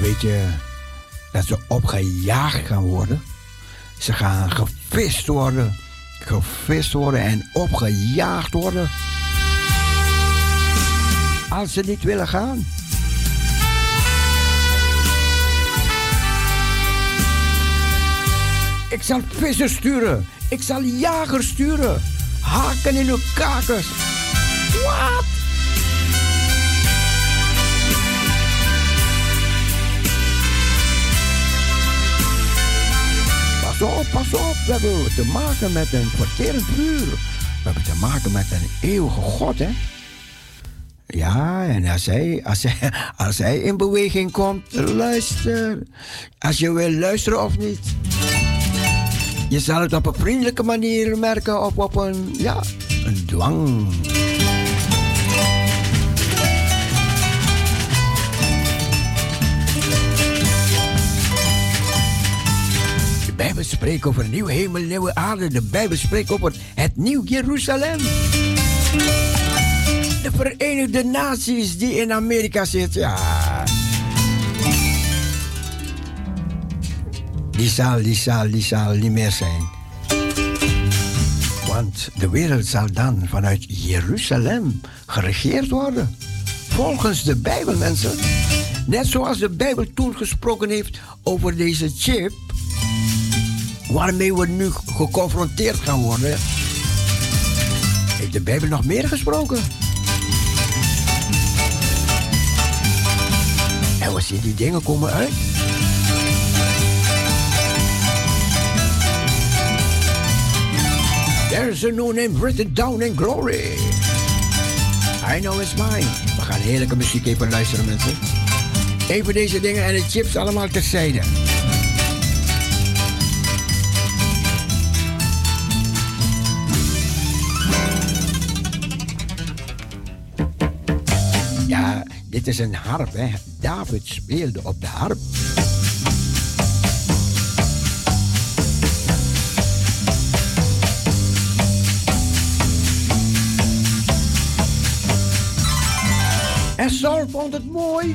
weet je dat ze opgejaagd gaan worden? Ze gaan gevist worden, gevist worden en opgejaagd worden. Als ze niet willen gaan. Ik zal vissers sturen. Ik zal jagers sturen. Haken in hun kakers. Wat? Pas op, pas op. We hebben te maken met een verterend vuur. We hebben te maken met een eeuwige God, hè? Ja, en als hij, als, hij, als hij in beweging komt, luister. Als je wil luisteren of niet. Je zal het op een vriendelijke manier merken of op een, ja, een dwang. Bijbel spreekt over nieuw hemel, nieuwe aarde. De Bijbel spreekt over het nieuw Jeruzalem. De Verenigde Naties die in Amerika zitten, ja. Die zal, die zal, die zal niet meer zijn. Want de wereld zal dan vanuit Jeruzalem geregeerd worden. Volgens de Bijbel, mensen. Net zoals de Bijbel toen gesproken heeft over deze chip. Waarmee we nu geconfronteerd gaan worden. Heeft de Bijbel nog meer gesproken? En wat zien die dingen komen uit? There's a new name written down in glory. I know it's mine. We gaan heerlijke muziek even luisteren, mensen. Even deze dingen en de chips allemaal terzijde. Dit is een harp, hè. David speelde op de harp. En Saul vond het mooi.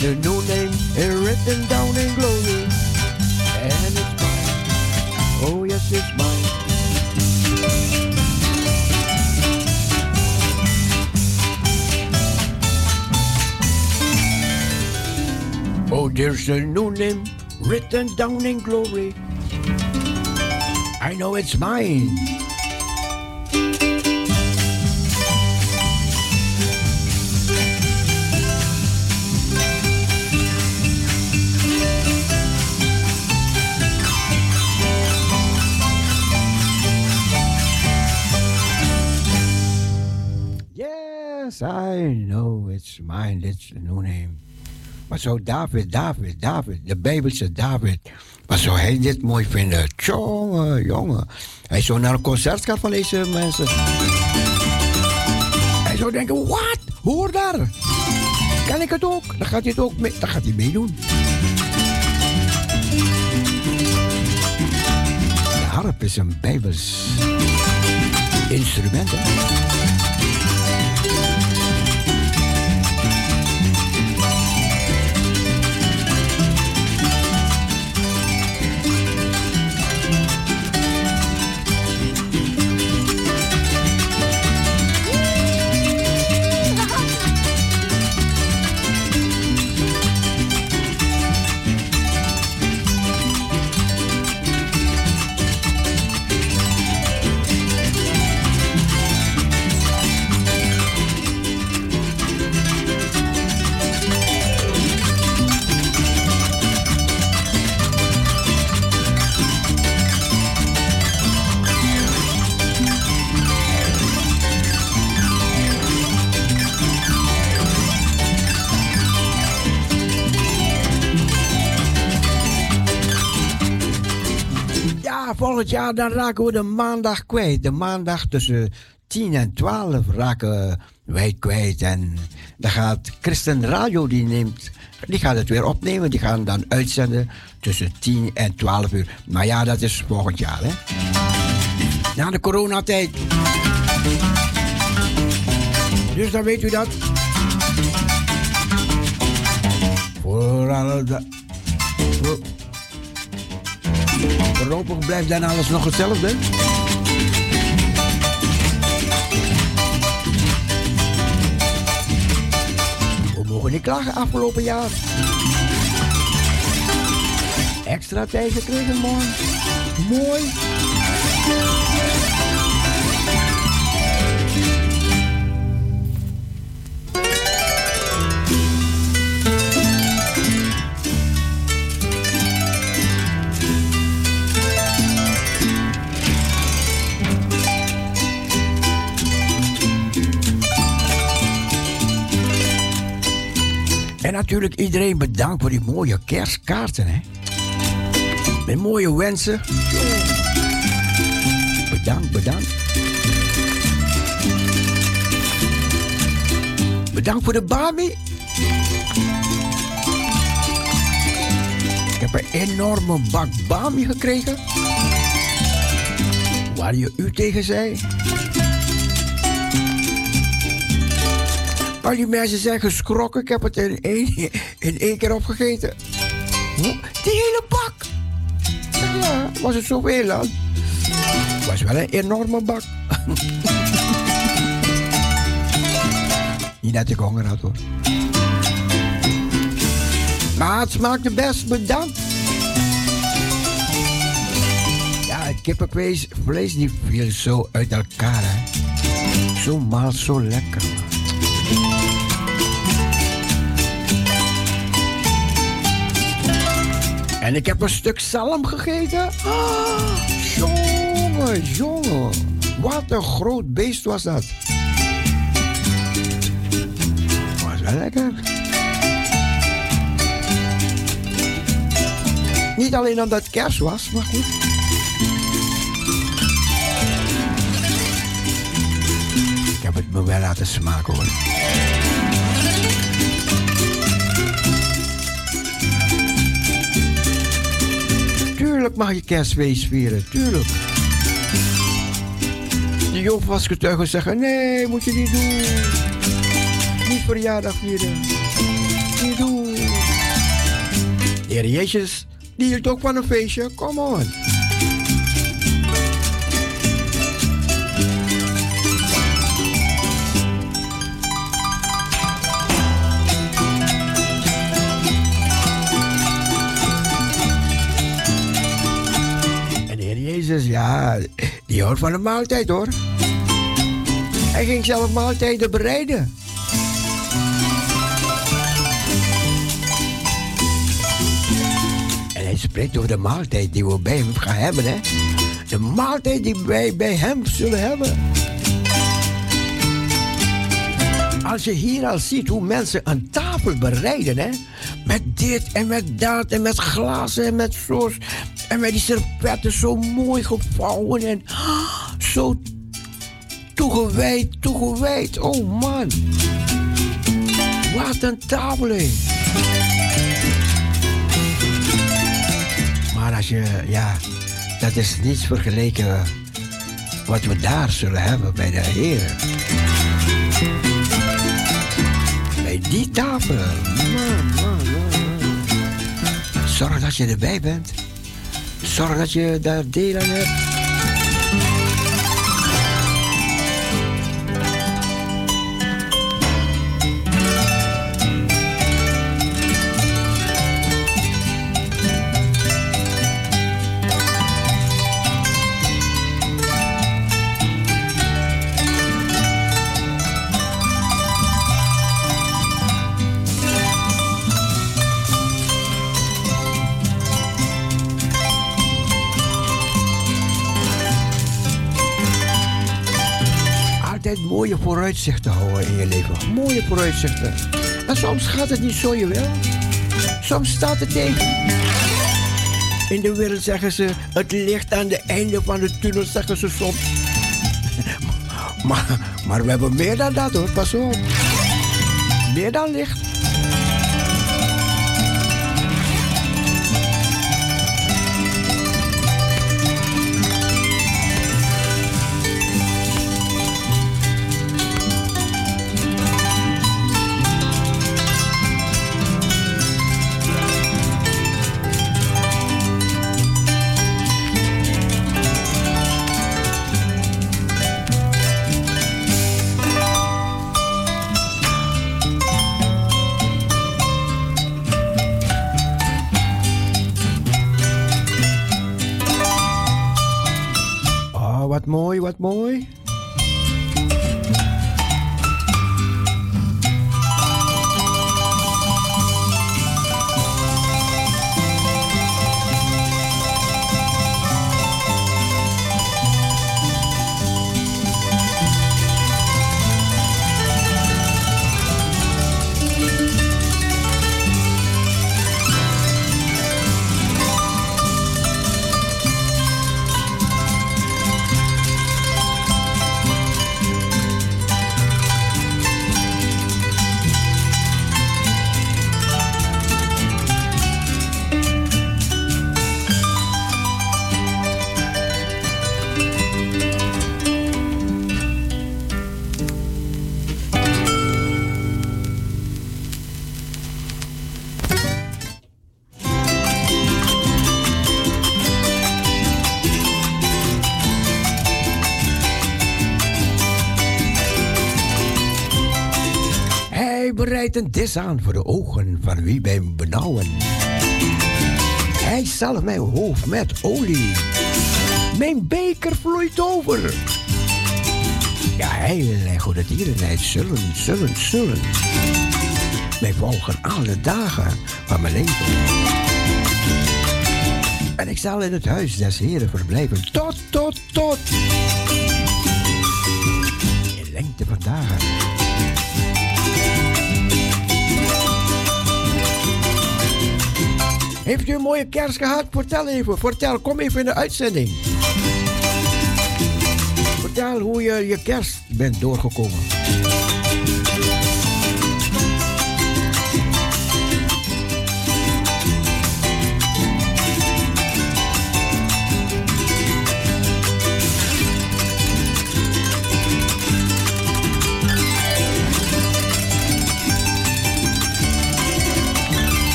There's a new name written down in glory, and it's mine. Oh yes, it's mine. Oh, there's a new name written down in glory. I know it's mine. I know it's mine. It's the new name. Maar zou David, David, David, de Bijbelse David, wat zou hij dit mooi vinden? Jongen, jongen. Hij zou naar een concert gaan van deze mensen. Hij zou denken, wat? Hoor daar. Kan ik het ook? Dan gaat hij het ook mee, dan gaat hij meedoen. De harp is een Bijbels instrument. Volgend jaar dan raken we de maandag kwijt. De maandag tussen 10 en 12 raken wij kwijt. En dan gaat Christen Radio, die, neemt, die gaat het weer opnemen. Die gaan dan uitzenden tussen 10 en 12 uur. Maar ja, dat is volgend jaar, hè. Na de coronatijd. Dus dan weet u dat. Voor alle... voorlopig blijft dan alles nog hetzelfde. We mogen niet klagen afgelopen jaar. Extra tijd gekregen, man. Mooi. En natuurlijk iedereen bedankt voor die mooie kerstkaarten, hè. Met mooie wensen. Bedankt, bedankt. Bedankt voor de Bami. Ik heb een enorme bak Bami gekregen. Waar je u tegen zei. Al die mensen zijn geschrokken. Ik heb het in één, in één keer opgegeten. Die hele bak. Ja, was het zoveel dan? Het was wel een enorme bak. Niet dat ik honger had hoor. Maar het smaakte best, bedankt. Ja, het kippenvlees vlees die viel zo uit elkaar hè. Zo maal, zo lekker En ik heb een stuk zalm gegeten. Ah, jongen, jongen. Wat een groot beest was dat. Was wel lekker. Niet alleen omdat het kerst was, maar goed. Ik heb het me wel laten smaken hoor. Tuurlijk mag je kerstfeest vieren, tuurlijk. De Joop was zeggen, nee, moet je niet doen. Niet verjaardag vieren. Niet doen. Heer Jezus, die hield ook van een feestje, come on. De Jezus, ja, die houdt van een maaltijd hoor. Hij ging zelf maaltijden bereiden. En hij spreekt over de maaltijd die we bij hem gaan hebben. Hè? De maaltijd die wij bij hem zullen hebben. Als je hier al ziet hoe mensen een tafel bereiden, hè? met dit en met dat en met glazen en met soos en met die servetten zo mooi gevouwen en zo toegewijd, toegewijd. Oh man, wat een tafel. Maar als je, ja, dat is niets vergeleken wat we daar zullen hebben bij de Heer. Bij die tafel. Man, man, man. Zorg dat je erbij bent. Zorg dat je daar mooie vooruitzichten houden in je leven. Mooie vooruitzichten. En soms gaat het niet zo je wil. Soms staat het tegen. In de wereld zeggen ze, het ligt aan het einde van de tunnel, zeggen ze soms. Maar, Maar we hebben meer dan dat hoor, pas op. Meer dan licht. Mooi, wat een dis aan voor de ogen van wie mij benauwen. Hij zalft mijn hoofd met olie. Mijn beker vloeit over. Ja, hij en goede dierenheid zullen, zullen, zullen. Mij volgen alle dagen van mijn leven. En ik zal in het huis des Heren verblijven tot, tot, tot. In lengte van dagen. Heeft u een mooie kerst gehad? Vertel even, vertel, kom even in de uitzending. Vertel hoe je je kerst bent doorgekomen.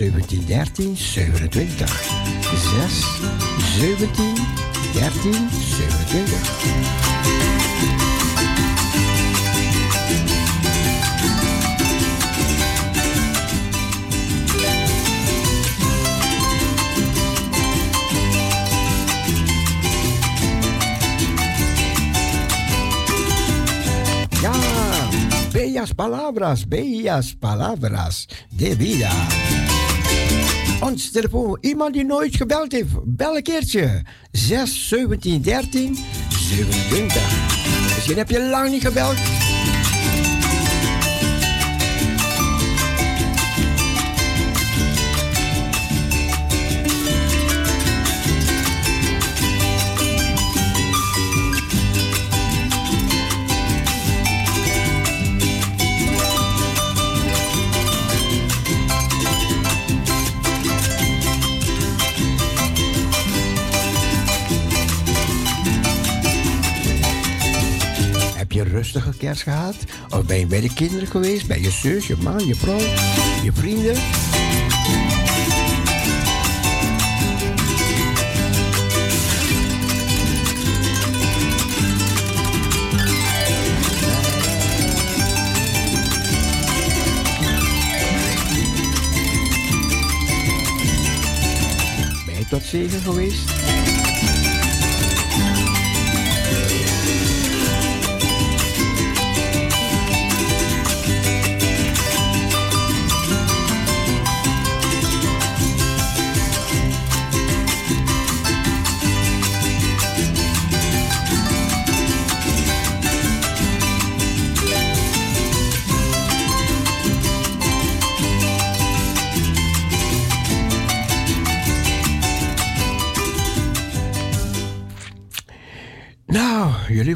Zeventien, dertien, 27. 6, 17, 13, 27. Ja, bellas palabras, bellas palabras de vida. Ons telefoon. Iemand die nooit gebeld heeft, bel een keertje. 6 17 13 27. Misschien heb je lang niet gebeld. Rustige kerst gehad? Of ben je bij de kinderen geweest? Bij je zus, je man, je vrouw, je vrienden? Ben je tot zegen geweest?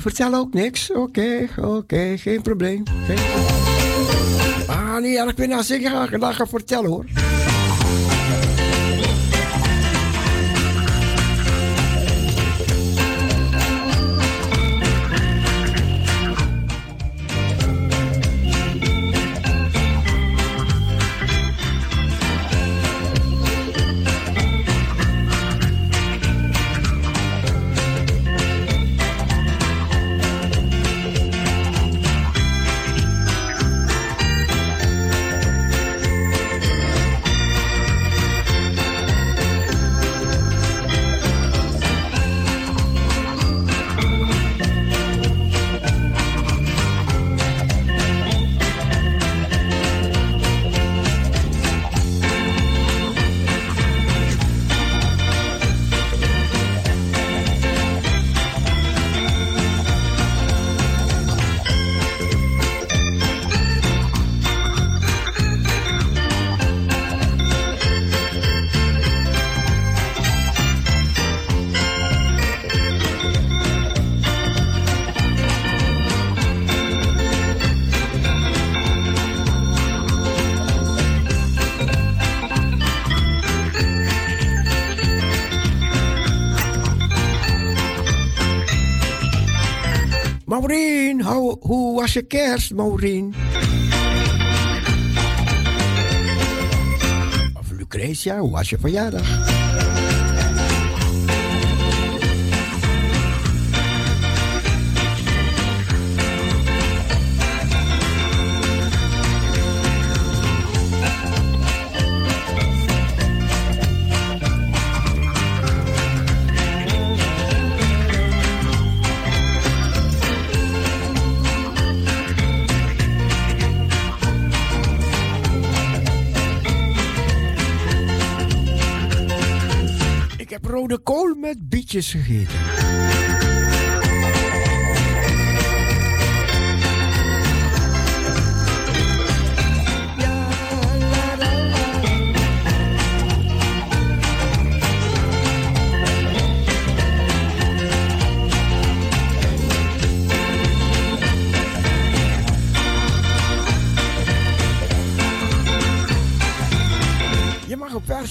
Vertellen ook niks? Oké, oké, geen probleem. Geen. Ah, nee, ik ben als ik ga vertellen hoor. Je kerst, Maureen? Of Lucretia, hoe was je verjaardag? Met bietjes gegeten.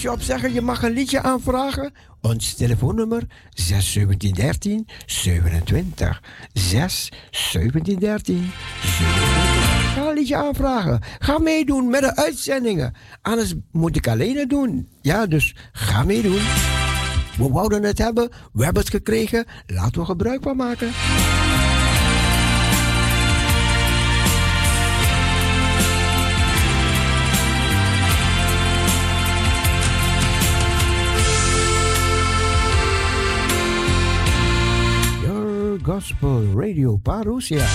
je op zeggen, je mag een liedje aanvragen. Ons telefoonnummer 61713 27. 6 1713 27. Ga een liedje aanvragen. Ga meedoen met de uitzendingen. Anders moet ik alleen het doen. Ja, dus ga meedoen. We wouden het hebben. We hebben het gekregen. Laten we gebruik van maken. Gospel Radio Parousia.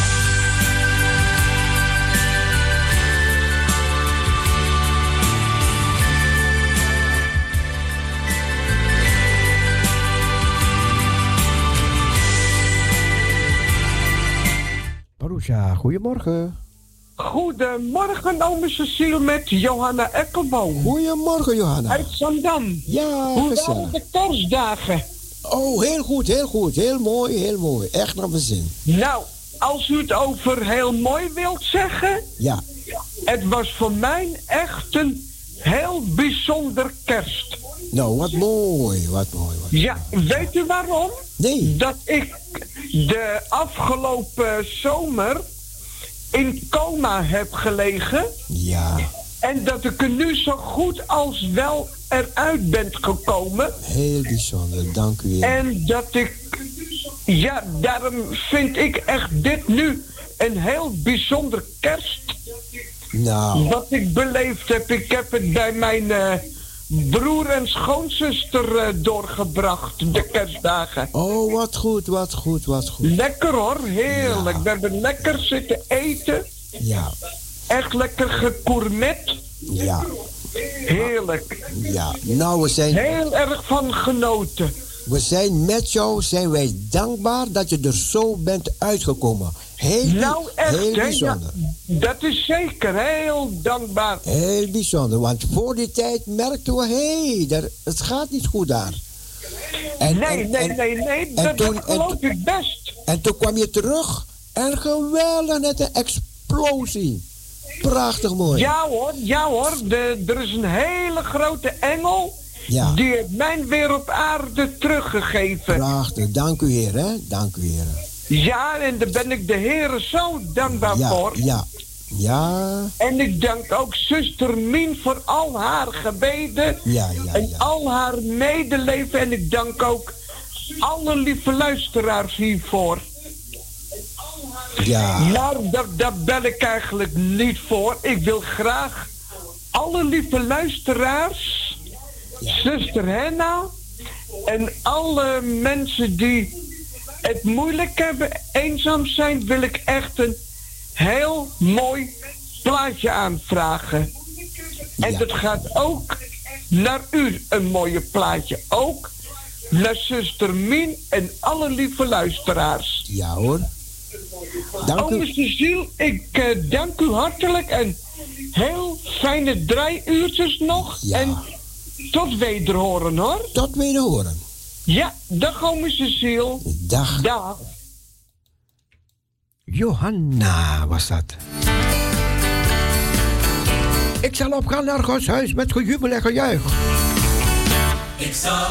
Parousia, goedemorgen. Goedemorgen, ome Cecile met Johanna Eckelboom. Goedemorgen, Johanna. Uit Zandam. Ja, Hoe waren de kerstdagen? Oh, heel goed, heel goed. Heel mooi, heel mooi. Echt naar mijn zin. Nou, als u het over heel mooi wilt zeggen. Ja. Het was voor mij echt een heel bijzonder kerst. Nou, wat mooi, wat mooi. Wat ja, weet u waarom? Nee. Dat ik de afgelopen zomer in coma heb gelegen. Ja. En dat ik er nu zo goed als wel eruit bent gekomen. Heel bijzonder, dank u. En dat ik, ja, daarom vind ik echt dit nu een heel bijzonder kerst. Nou. Wat ik beleefd heb, ik heb het bij mijn uh, broer en schoonzuster uh, doorgebracht, de kerstdagen. Oh, wat goed, wat goed, wat goed. Lekker hoor, heerlijk. Ja. We hebben lekker zitten eten. Ja. Echt lekker gecourmet. Ja. Heerlijk. Ja, nou we zijn... Heel erg van genoten. We zijn met jou, zijn wij dankbaar dat je er zo bent uitgekomen. Heel, nou, echt, heel bijzonder. dat is zeker heel dankbaar. Heel bijzonder, want voor die tijd merkten we, hé, hey, het gaat niet goed daar. En, nee, nee, nee, nee, dat, toen, geloof ik best. En toen kwam je terug en geweldig net een explosie. Prachtig mooi. Ja hoor, ja hoor. De, er is een hele grote engel. Ja. Die heeft mijn weer op aarde teruggegeven. Prachtig. Dank u heer, hè. Dank u heer. Ja, en daar ben ik de heren zo dankbaar voor. Ja, ja. En ik dank ook zuster Mien voor al haar gebeden. Ja, ja, en al haar medeleven. En ik dank ook alle lieve luisteraars hiervoor. Ja. Nou, daar, daar bel ik eigenlijk niet voor. Ik wil graag alle lieve luisteraars, zuster Henna en alle mensen die het moeilijk hebben, eenzaam zijn, wil ik echt een heel mooi plaatje aanvragen. En dat gaat ook naar u, een mooie plaatje. Ook naar zuster Mien en alle lieve luisteraars. Ja hoor. Dank u. Cecile, ik uh, dank u hartelijk en heel fijne drie uurtjes nog. Ja. En tot wederhoren hoor. Tot wederhoren. Ja, dag ome Cecile. Dag. Dag. Johanna was dat. Ik zal opgaan naar Gods huis met gejubel en gejuich. Ik zal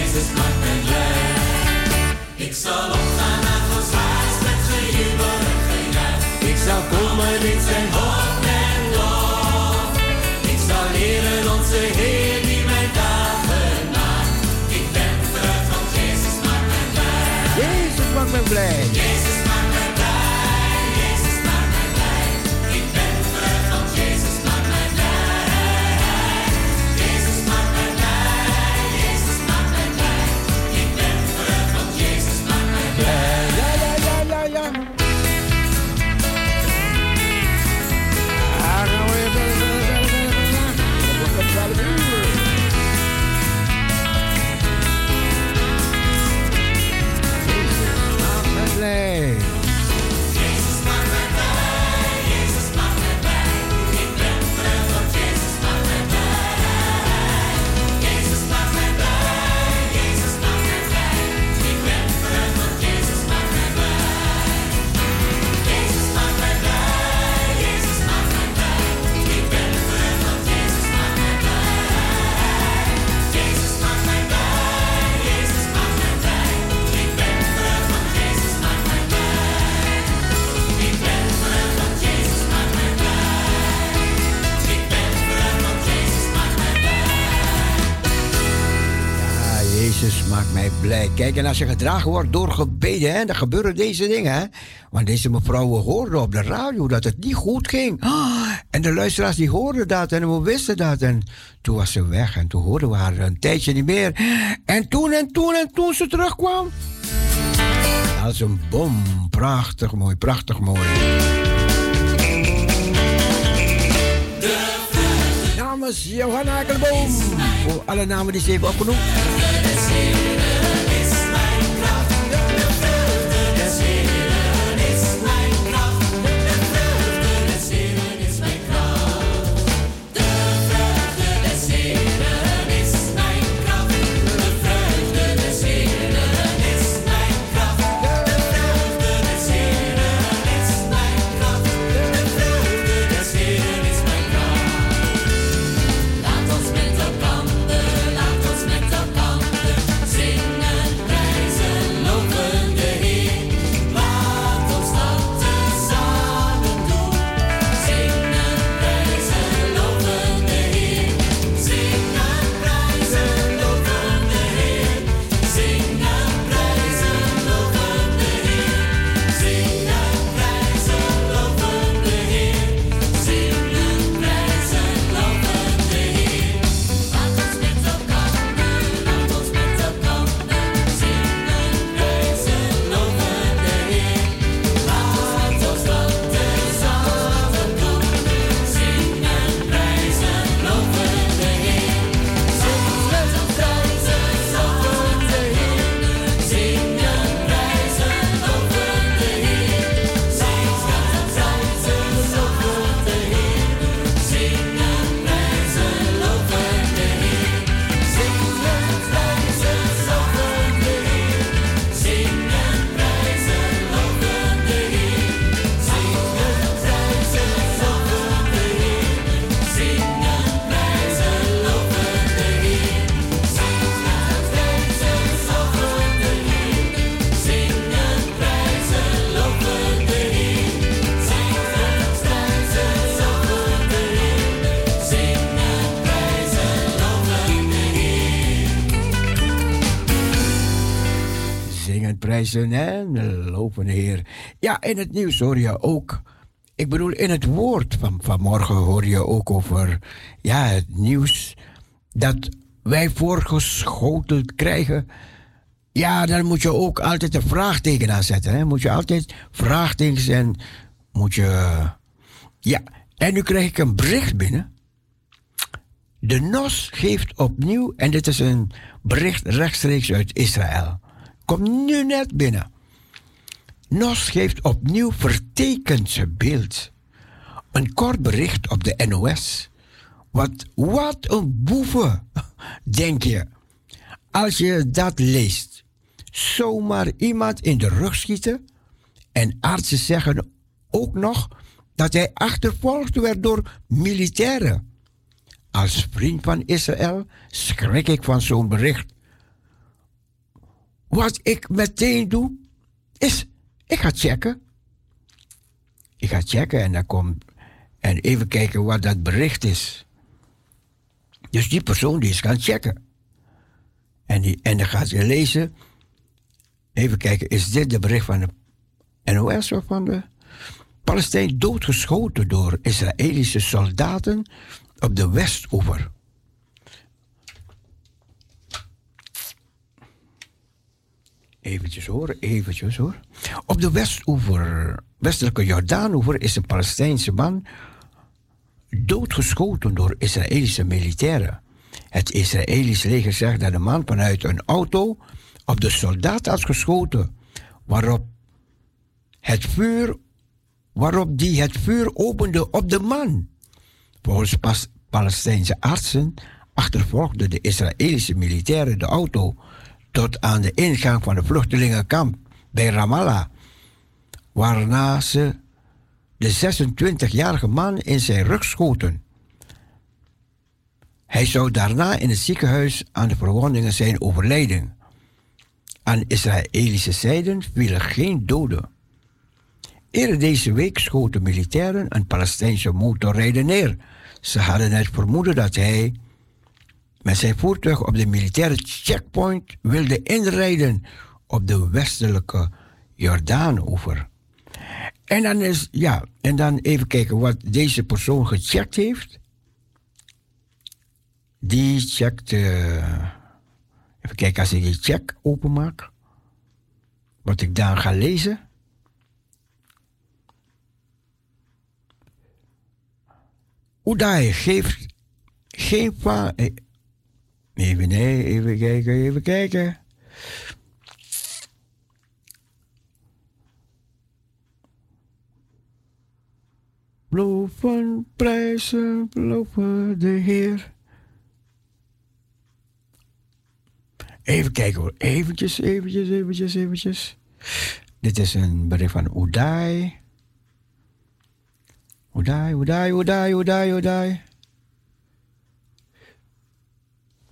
Jezus maakt mij blij. Ik zal opgaan naar Gods huis met gejubel en gejuich. Ik zal komen in zijn hof en lof. Ik zal leren onze Heer die mijn dagen maakt. Ik ben verrukt, want Jezus maakt mij blij. Jezus maakt mij blij. Kijk, en als je gedragen wordt door gebeden, hè, dan gebeuren deze dingen. Hè? Want deze mevrouwen hoorden op de radio dat het niet goed ging. en de luisteraars die hoorden dat en we wisten dat. En toen was ze weg en toen hoorden we haar een tijdje niet meer. En toen en toen en toen ze terugkwam. Als een bom. Prachtig mooi, prachtig mooi. Namens Johanna Ekelboom. Voor alle namen die ze heeft opgenoemd. En lopen, Heer. Ja, in het nieuws hoor je ook. Ik bedoel, in het woord van vanmorgen hoor je ook over ja, het nieuws dat wij voorgeschoteld krijgen. Ja, dan moet je ook altijd een vraagteken aanzetten. Hè? Moet je altijd vraagtekens en moet je. Ja, en nu krijg ik een bericht binnen. De NOS geeft opnieuw, en dit is een bericht rechtstreeks uit Israël. Komt nu net binnen. NOS geeft opnieuw vertekend beeld. Een kort bericht op de NOS. Wat, wat een boeven, denk je. Als je dat leest. Zomaar iemand in de rug schieten. En artsen zeggen ook nog dat hij achtervolgd werd door militairen. Als vriend van Israël schrik ik van zo'n bericht. Wat ik meteen doe, is, ik ga checken. Ik ga checken en dan kom en even kijken wat dat bericht is. Dus die persoon die is gaan checken. En, die, en dan gaat je lezen. Even kijken, is dit de bericht van de NOS of van de Palestijn doodgeschoten door Israëlische soldaten op de Westoever. Eventjes hoor, eventjes hoor. Op de Westoever, westelijke Jordaanoever, is een Palestijnse man doodgeschoten door Israëlische militairen. Het Israëlische leger zegt dat de man vanuit een auto op de soldaat had geschoten, waarop het vuur, waarop die het vuur opende op de man. Volgens Palestijnse artsen achtervolgden de Israëlische militairen de auto tot aan de ingang van de vluchtelingenkamp bij Ramallah, waarna ze de 26-jarige man in zijn rug schoten. Hij zou daarna in het ziekenhuis aan de verwondingen zijn overleden. Aan Israëlische zijde vielen geen doden. Eerder deze week schoten militairen een Palestijnse motorrijder neer ze hadden het vermoeden dat hij met zijn voertuig op de militaire checkpoint wilde inrijden op de westelijke Jordaanoever. En dan is, ja, en dan even kijken wat deze persoon gecheckt heeft. Die checkt, even kijken als ik die check openmaak. Wat ik daar ga lezen. Oedai geeft geen even, nee, even kijken, even kijken. Loven, prijzen, loven de Heer. Even kijken hoor, eventjes, eventjes, eventjes, eventjes. Dit is een bericht van Oedai. Oedai, oedai, oedai, oedai, oedai.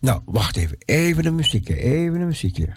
Nou, wacht even. Even de muziekje, even de muziekje.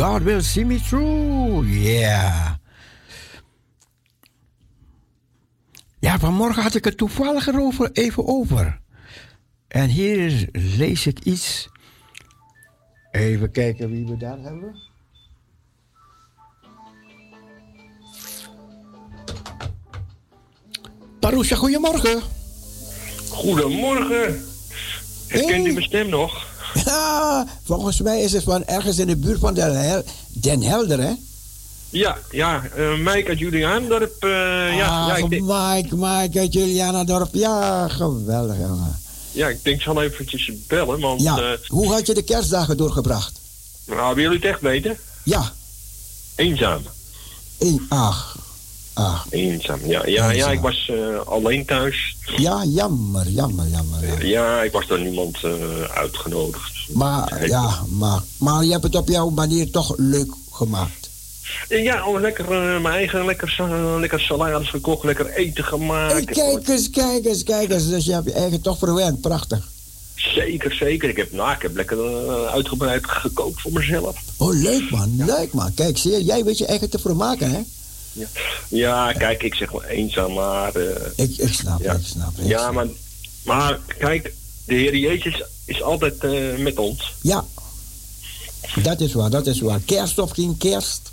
God will see me through. Yeah. Ja, vanmorgen had ik het toevallig erover, even over. En hier lees ik iets. Even kijken wie we daar hebben. Parusha, goedemorgen. Goedemorgen. Herkent u Hey. mijn stem nog? Ja, volgens mij is het van ergens in de buurt van Den, Hel Den Helder, hè? Ja, ja. eh Mike uit Juliaandorp. eh ja, ah, ja, denk, Mike, Mike uit Julianadorp. Ja, geweldig, jongen. ja, ik denk, ik zal eventjes bellen, want... Ja, eh, hoe had je de kerstdagen doorgebracht? nou, wil jullie het echt weten? Ja, Eenzaam. één, ach, ach. Eenzaam, ja. Ja, ja ik was eh, alleen thuis. Ja, jammer, jammer, jammer. Ja, ik was door niemand eh, uitgenodigd. Maar, ja, maar, maar je hebt het op jouw manier toch leuk gemaakt. Ja, al lekker eh, mijn eigen lekker, lekker salades gekocht, lekker eten gemaakt. Hey, kijk eens, kijk eens, kijk eens. Dus je hebt je eigen toch verwend, prachtig. Zeker, zeker. Ik heb, nou, ik heb lekker uitgebreid gekookt voor mezelf. Oh, leuk man, leuk man. Kijk, zie je, jij weet je eigen te vermaken, hè? Ja, kijk, ik zeg wel eenzaam, maar... eh, Ik, ik snap, Ja. ik snap. ik Ja, snap. maar, maar kijk, de Heer Jezus is altijd eh, met ons. Ja, dat is waar, dat is waar. Kerst of geen kerst,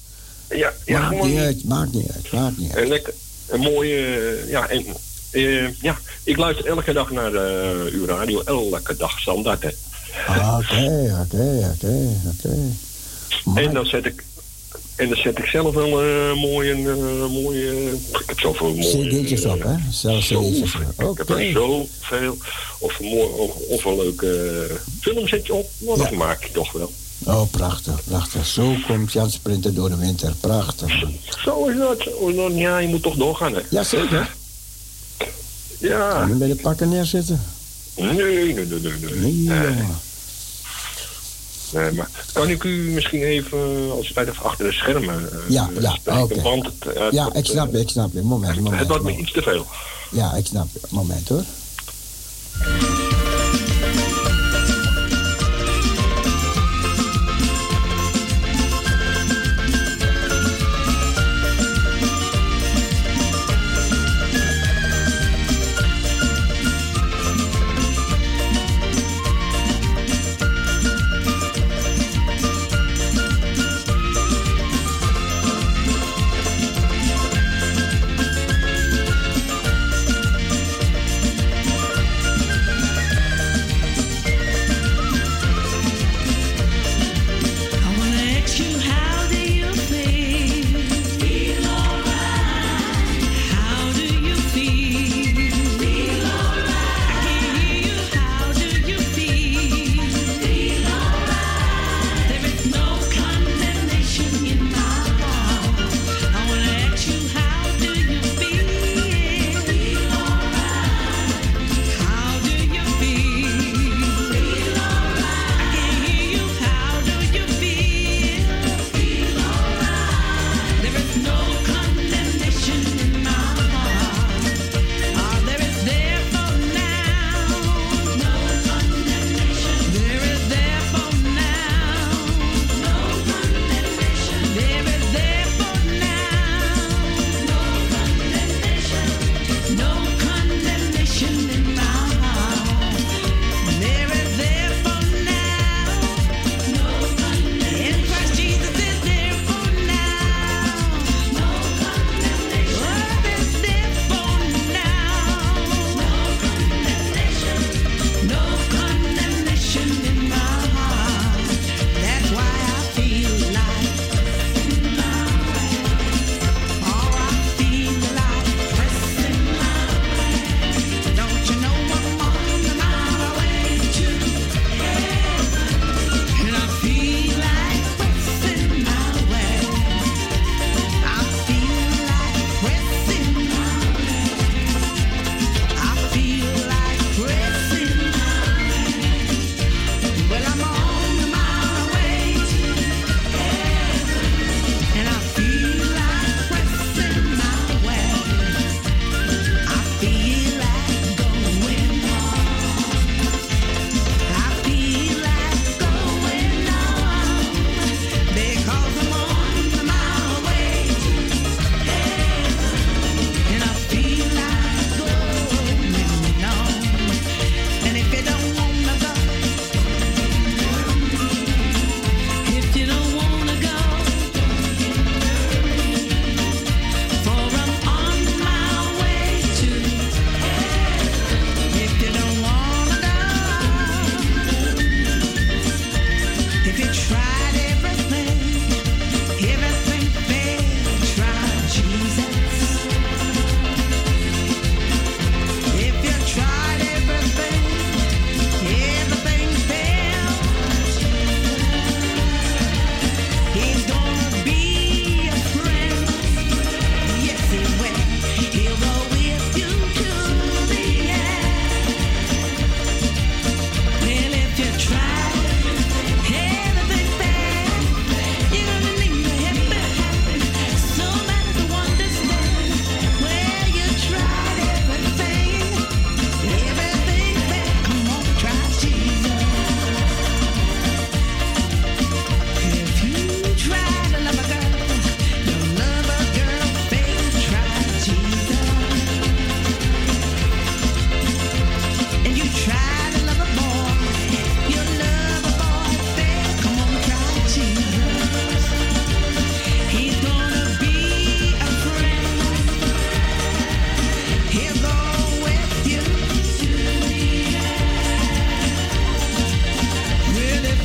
Ja, ja maakt gewoon niet uit, maakt niet uit, maakt niet uit. een lekker, een mooie, eh, ja, en, ja, ik luister elke dag naar uw radio, elke dag standaard, hè. Ah, Oké, oké, oké, oké. En dan zet ik, en dan zet ik zelf wel eh mooie, eh, mooie, ik heb zoveel mooie... CD'tjes op, hè? Zelfs CD'tjes op. Oké. Ik heb er zoveel, of een, mooi, of, of een leuke film zet je op, nou, dat maak je toch wel. Oh, prachtig, prachtig. Zo komt Jan Sprinter door de winter. Prachtig. man. Zo is dat, ja, je moet toch doorgaan, hè. Jazeker. Ja. Kan je bij de pakken neerzitten? Nee, nee, nee, nee, nee. Nee. Nee, maar kan ik u misschien even, als het even achter de schermen eh, Ja, ja. Want het, het Ja, ik snap eh, je, ik snap je. Moment, moment. Het wordt me iets te veel. Ja, ik snap je. Moment hoor.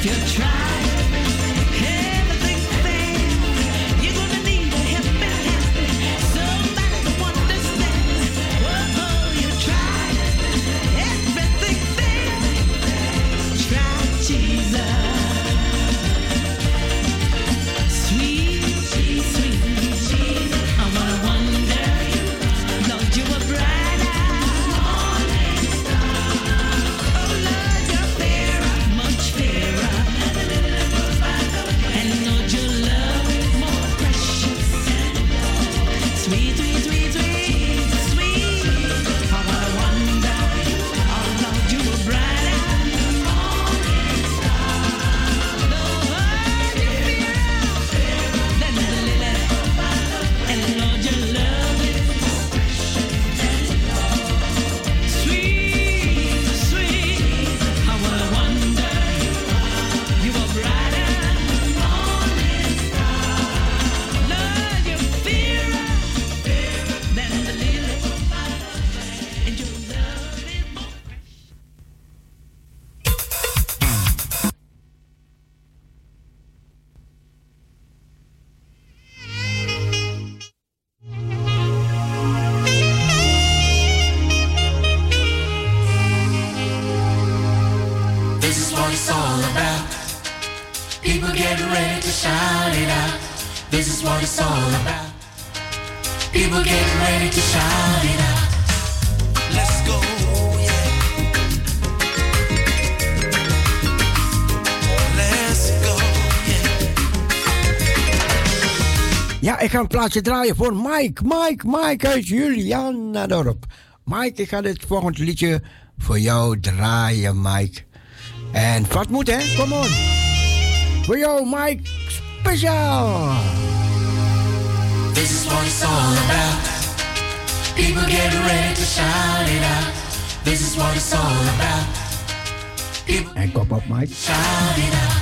Ga een plaatje draaien voor Mike. Mike, Mike uit Julianadorp. Mike, ik ga dit volgende liedje voor jou draaien, Mike. En wat moet, hè? Kom on. Voor jou, Mike, speciaal. This is what it's all about. People get ready to shout it out. This is what it's all about. People en kom op, Mike. Shout it out.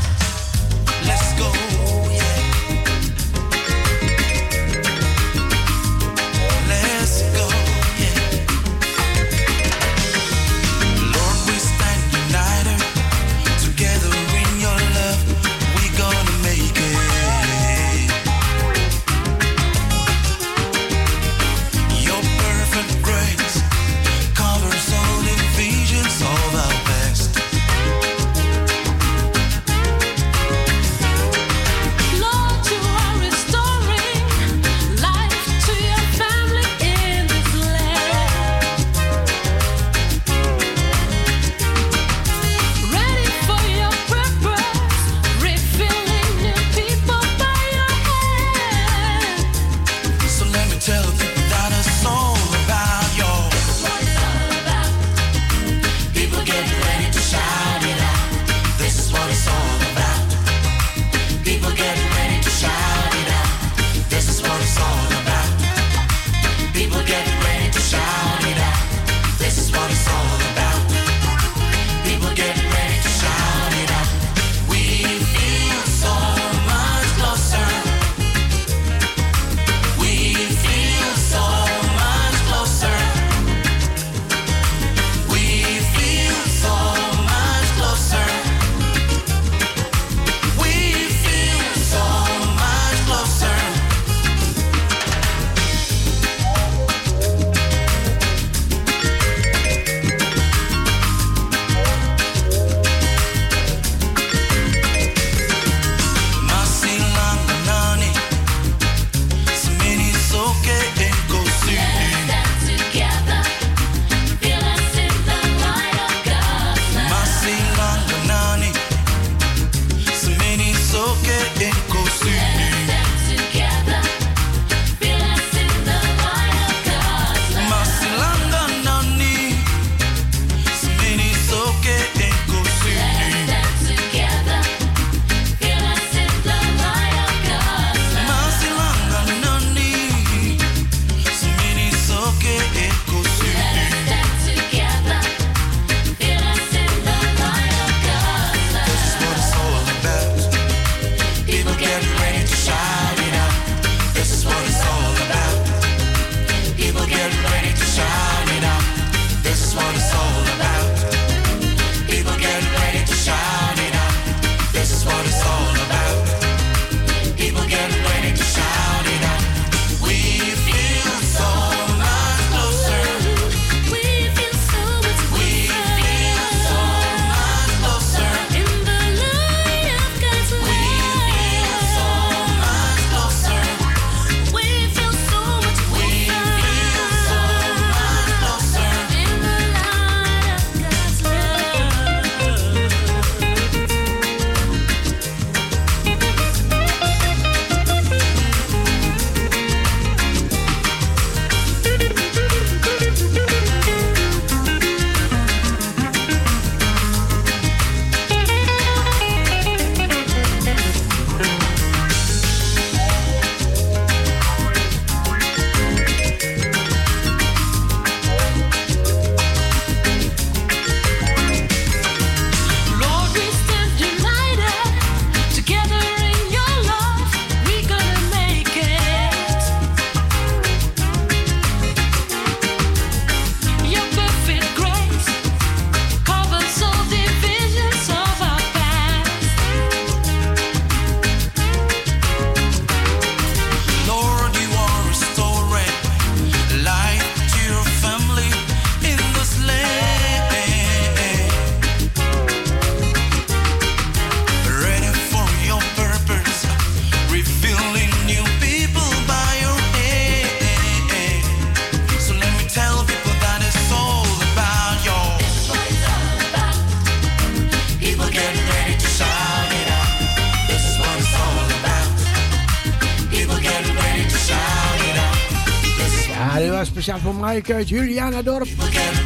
Mike uit Julianadorp.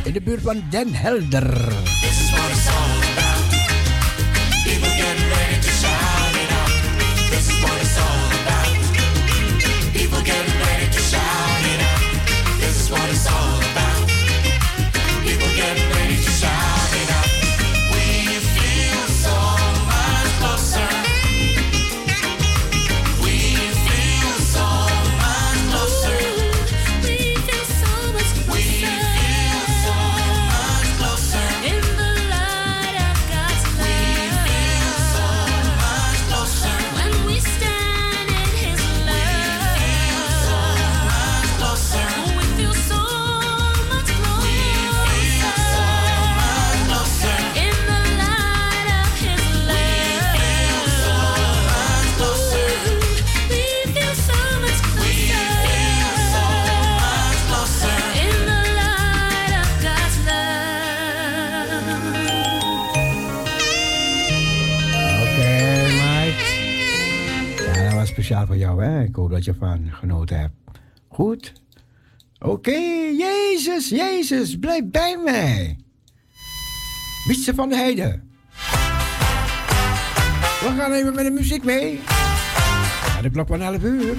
In de buurt van Den Helder. Genoten hebt. Goed? Oké, Jezus, Jezus, blijf bij mij. Wietse van de Heide. We gaan even met de muziek mee. Ja, de klok van 11 uur.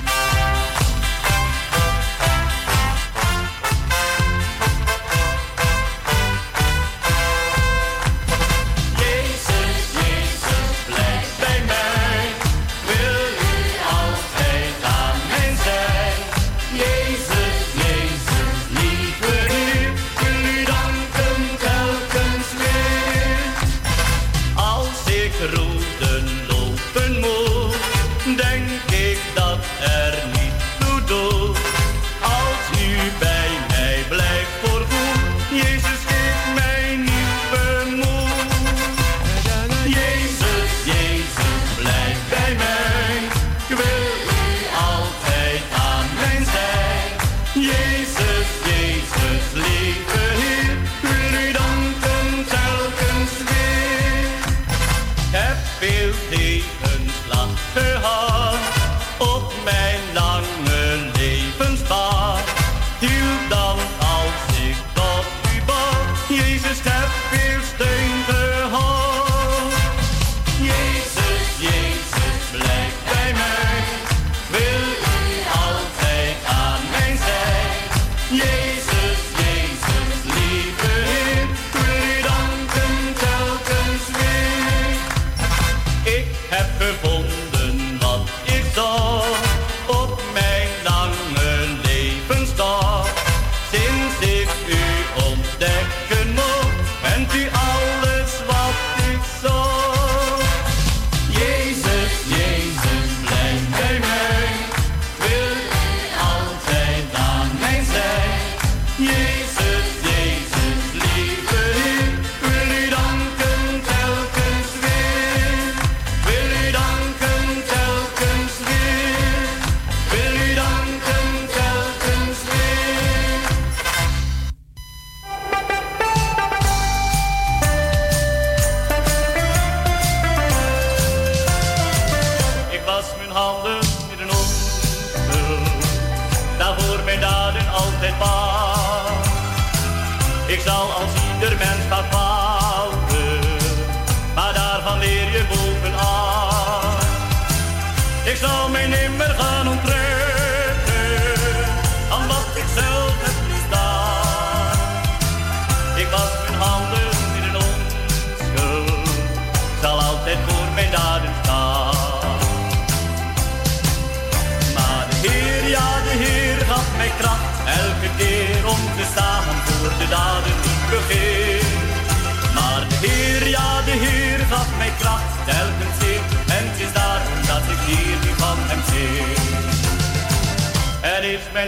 dan leer je boven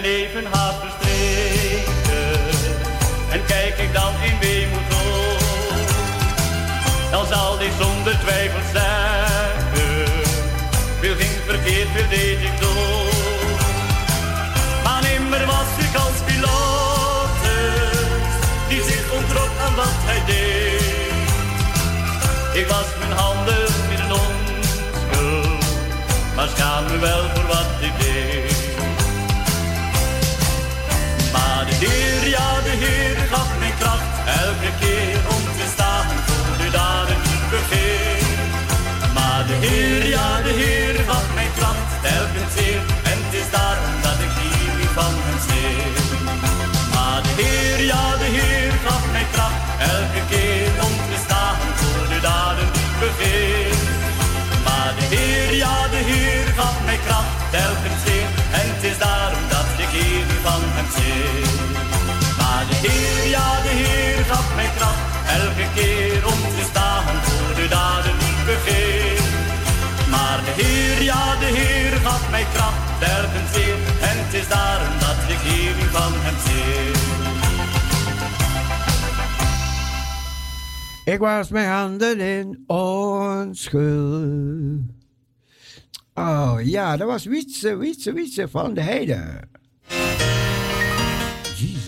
mijn leven haast verstreken. En kijk ik dan in weemoed rond, dan zal dit zonder twijfel zeggen. Veel ging verkeerd, veel deed ik dood. Maar nimmer was ik als piloot, die zich ontrok aan wat hij deed. Ik was mijn handen in een onschuld, maar schaam me wel voor wat ik deed. Heer, ja, de Heer gaf mij kracht, elke keer om te staan voor de daden niet begeer. Maar de Heer, ja, de Heer gaf mij kracht, elke keer en het is daarom dat ik hier van hem sneer. Maar de Heer, ja de Heer gaf mij kracht, elke keer om te staan voor de daden die begeer. Maar de Heer, ja de Heer gaf mij kracht, telkens weer. En het is daarom dat ik eeuwig van hem zeer. Ik was mijn handen in onschuld. Oh ja, dat was Wietse, Wietse, Wietse van de Heide.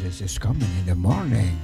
It's is coming in the morning.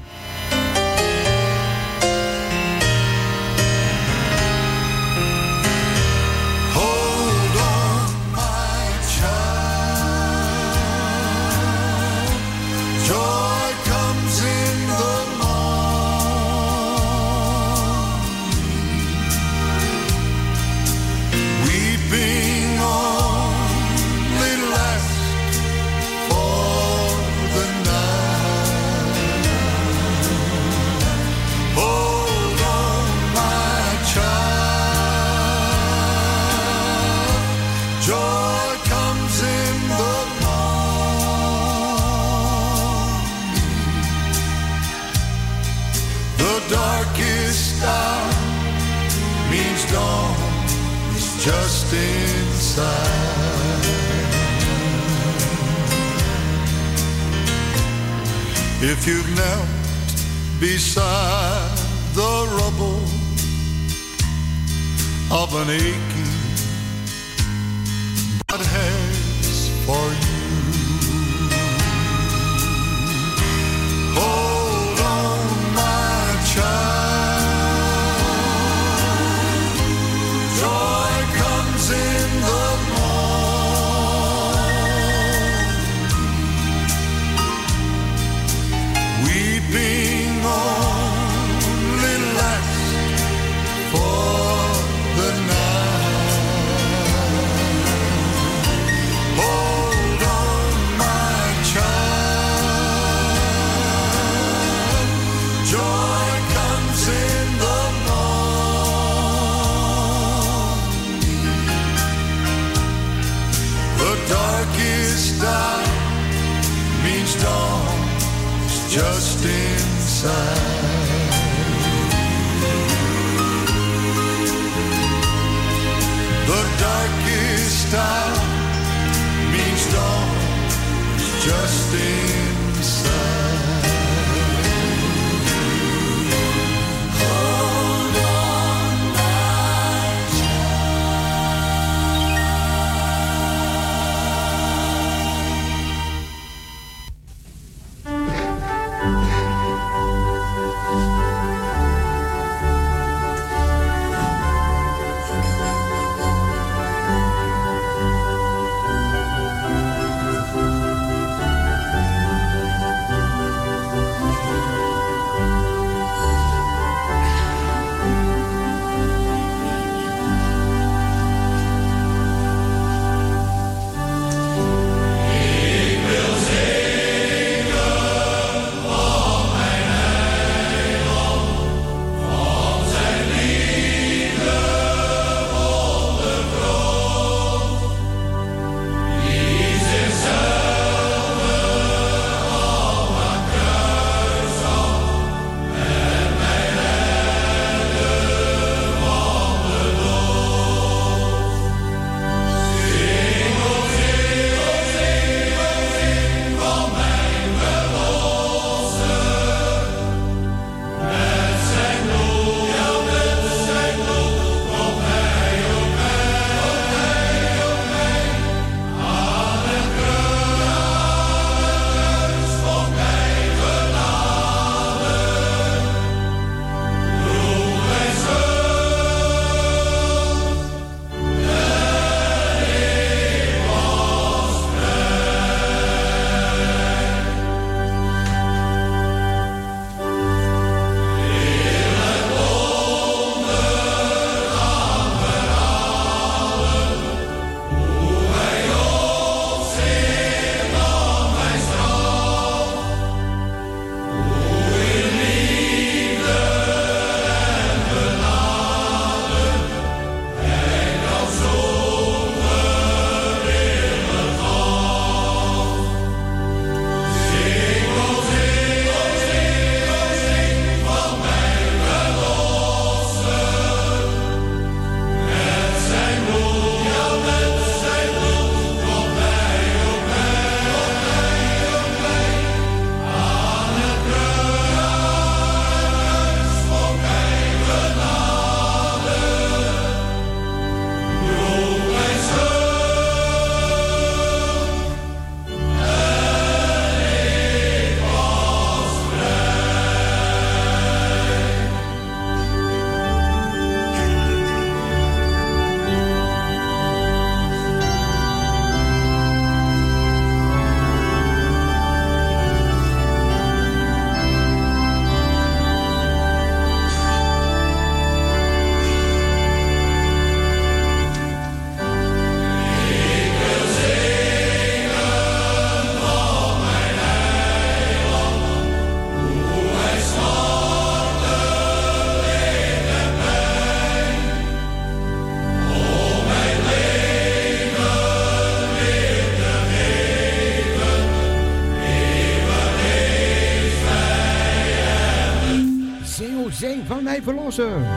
Mij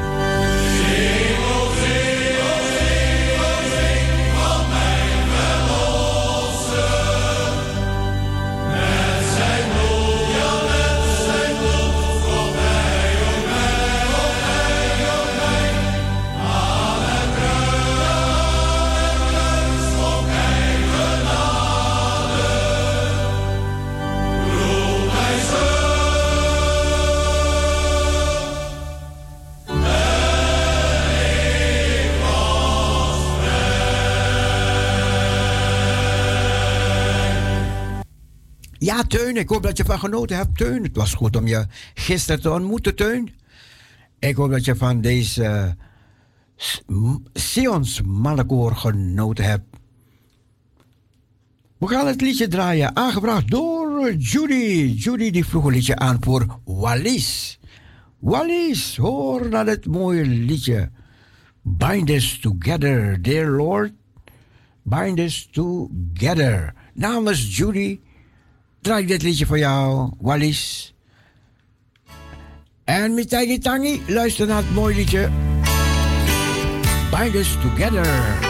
Teun, ik hoop dat je van genoten hebt, Teun. Het was goed om je gisteren te ontmoeten, Teun. Ik hoop dat je van deze Sions Mallekoor genoten hebt. We gaan het liedje draaien, aangevraagd door Judy. Judy die vroeg een liedje aan voor Wallis. Wallis, hoor naar het mooie liedje. Bind us together, dear Lord. Bind us together. Namens Judy draai ik dit liedje voor jou, Wallis. En Mitagi Tangi, luister naar het mooie liedje. Bind us together.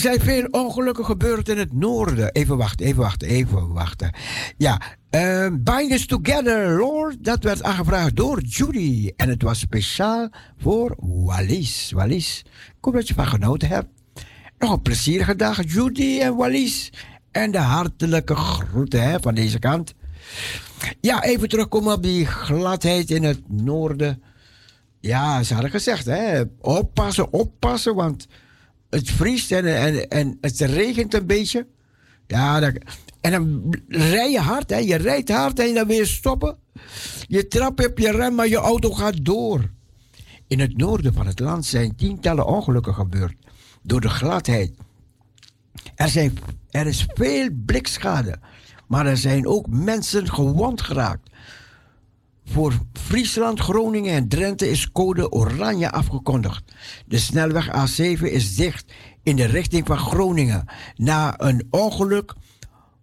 Er zijn veel ongelukken gebeurd in het noorden. Even wachten, even wachten, even wachten. Ja, uh, Bind Us Together, Lord. Dat werd aangevraagd door Judy. En het was speciaal voor Wallis. Wallis, ik dat je van genoten hebt. Nog een plezierige dag, Judy en Wallis. En de hartelijke groeten hè, van deze kant. Ja, even terugkomen op die gladheid in het noorden. Ja, ze hadden gezegd, hè, oppassen, oppassen, want het vriest en, en, en het regent een beetje. Ja, en dan rij je hard, hè. Je rijdt hard en dan weer stoppen. Je trapt op je rem, maar je auto gaat door. In het noorden van het land zijn tientallen ongelukken gebeurd door de gladheid. Er, zijn, er is veel blikschade, maar er zijn ook mensen gewond geraakt. Voor Friesland, Groningen en Drenthe is code oranje afgekondigd. De snelweg A7 is dicht in de richting van Groningen na een ongeluk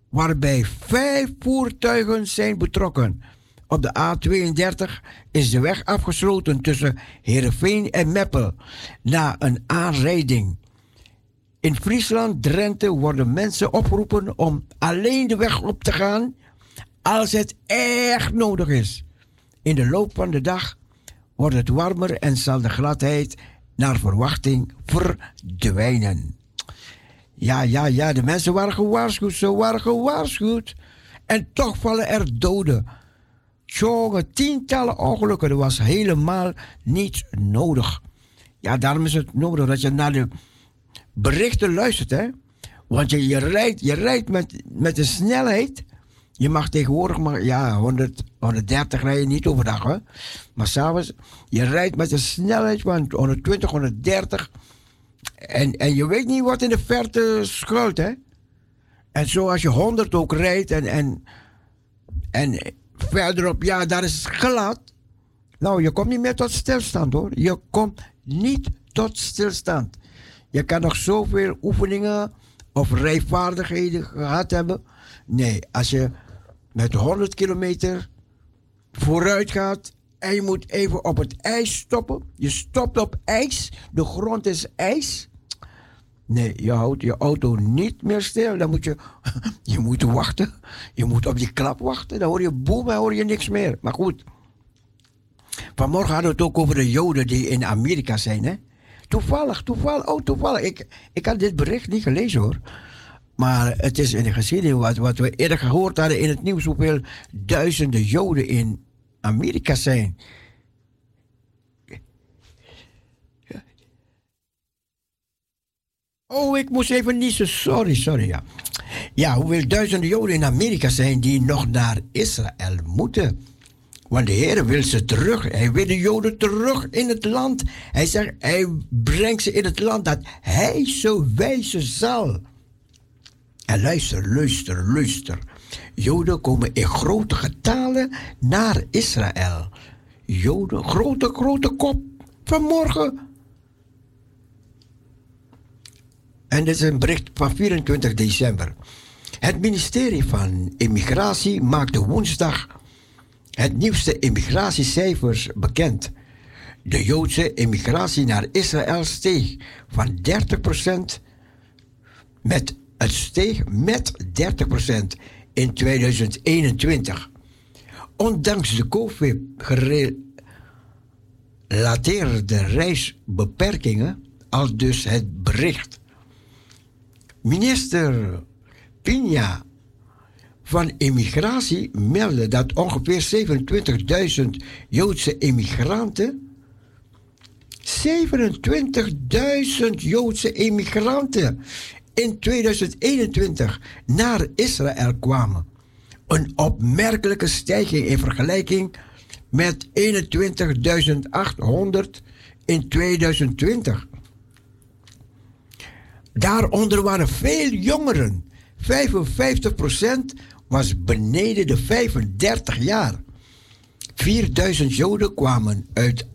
waarbij vijf voertuigen zijn betrokken. Op de A32 is de weg afgesloten tussen Heerenveen en Meppel na een aanrijding. In Friesland, Drenthe worden mensen opgeroepen om alleen de weg op te gaan als het echt nodig is. In de loop van de dag wordt het warmer en zal de gladheid naar verwachting verdwijnen. Ja, ja, ja, de mensen waren gewaarschuwd, ze waren gewaarschuwd. En toch vallen er doden. Jongen, tientallen ongelukken, dat was helemaal niet nodig. Ja, daarom is het nodig dat je naar de berichten luistert, hè. Want je, je rijdt, je rijdt met, met een snelheid. Je mag tegenwoordig maar, ja, 100, 130 rijden niet overdag, hè. Maar s'avonds, je rijdt met een snelheid van 120, 130. En, en je weet niet wat in de verte schuilt, hè. En zo als je 100 ook rijdt en, en, en verderop, ja, daar is het glad. Nou, je komt niet meer tot stilstand hoor. Je komt niet tot stilstand. Je kan nog zoveel oefeningen of rijvaardigheden gehad hebben. Nee, als je met 100 kilometer vooruit gaat en je moet even op het ijs stoppen. Je stopt op ijs, de grond is ijs. Nee, je houdt je auto niet meer stil. Dan moet je, je moet wachten. Je moet op die klap wachten. Dan hoor je boem en hoor je niks meer. Maar goed. Vanmorgen hadden we het ook over de Joden die in Amerika zijn. Hè? Toevallig, toevallig, oh toevallig. Ik, ik had dit bericht niet gelezen hoor. Maar het is in de geschiedenis wat, wat we eerder gehoord hadden in het nieuws. Hoeveel duizenden Joden in Amerika zijn. Oh, ik moest even niezen. Sorry, sorry. Ja. ja, hoeveel duizenden Joden in Amerika zijn die nog naar Israël moeten. Want de Heer wil ze terug. Hij wil de Joden terug in het land. Hij zegt, hij brengt ze in het land dat hij zo wijzen zal. En luister, luister, luister. Joden komen in grote getalen naar Israël. Joden, grote, grote kop. Vanmorgen En dit is een bericht van 24 december. Het ministerie van Immigratie maakte woensdag het nieuwste immigratiecijfers bekend. De Joodse immigratie naar Israël steeg van 30% met het steeg met 30% in 2021. Ondanks de COVID-gerelateerde reisbeperkingen, al dus het bericht Minister Pina van Immigratie meldde dat ongeveer 27.000 Joodse immigranten 27.000 Joodse immigranten in 2021 naar Israël kwamen. Een opmerkelijke stijging in vergelijking met 21.800 in 2020. Daaronder waren veel jongeren. 55% was beneden de 35 jaar. 4000 Joden kwamen uit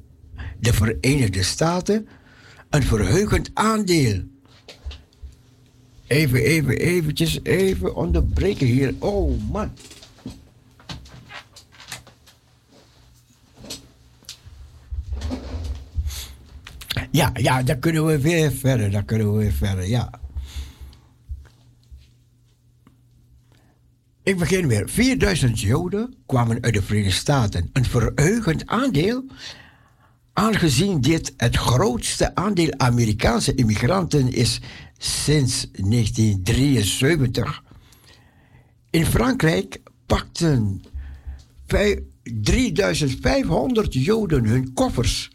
de Verenigde Staten. Een verheugend aandeel. Even, even, eventjes, even onderbreken hier. Oh man. Ja, ja, daar kunnen we weer verder. Daar kunnen we weer verder, ja. Ik begin weer. 4000 Joden kwamen uit de Verenigde Staten. Een verheugend aandeel, aangezien dit het grootste aandeel Amerikaanse immigranten is sinds 1973. In Frankrijk pakten 3500 Joden hun koffers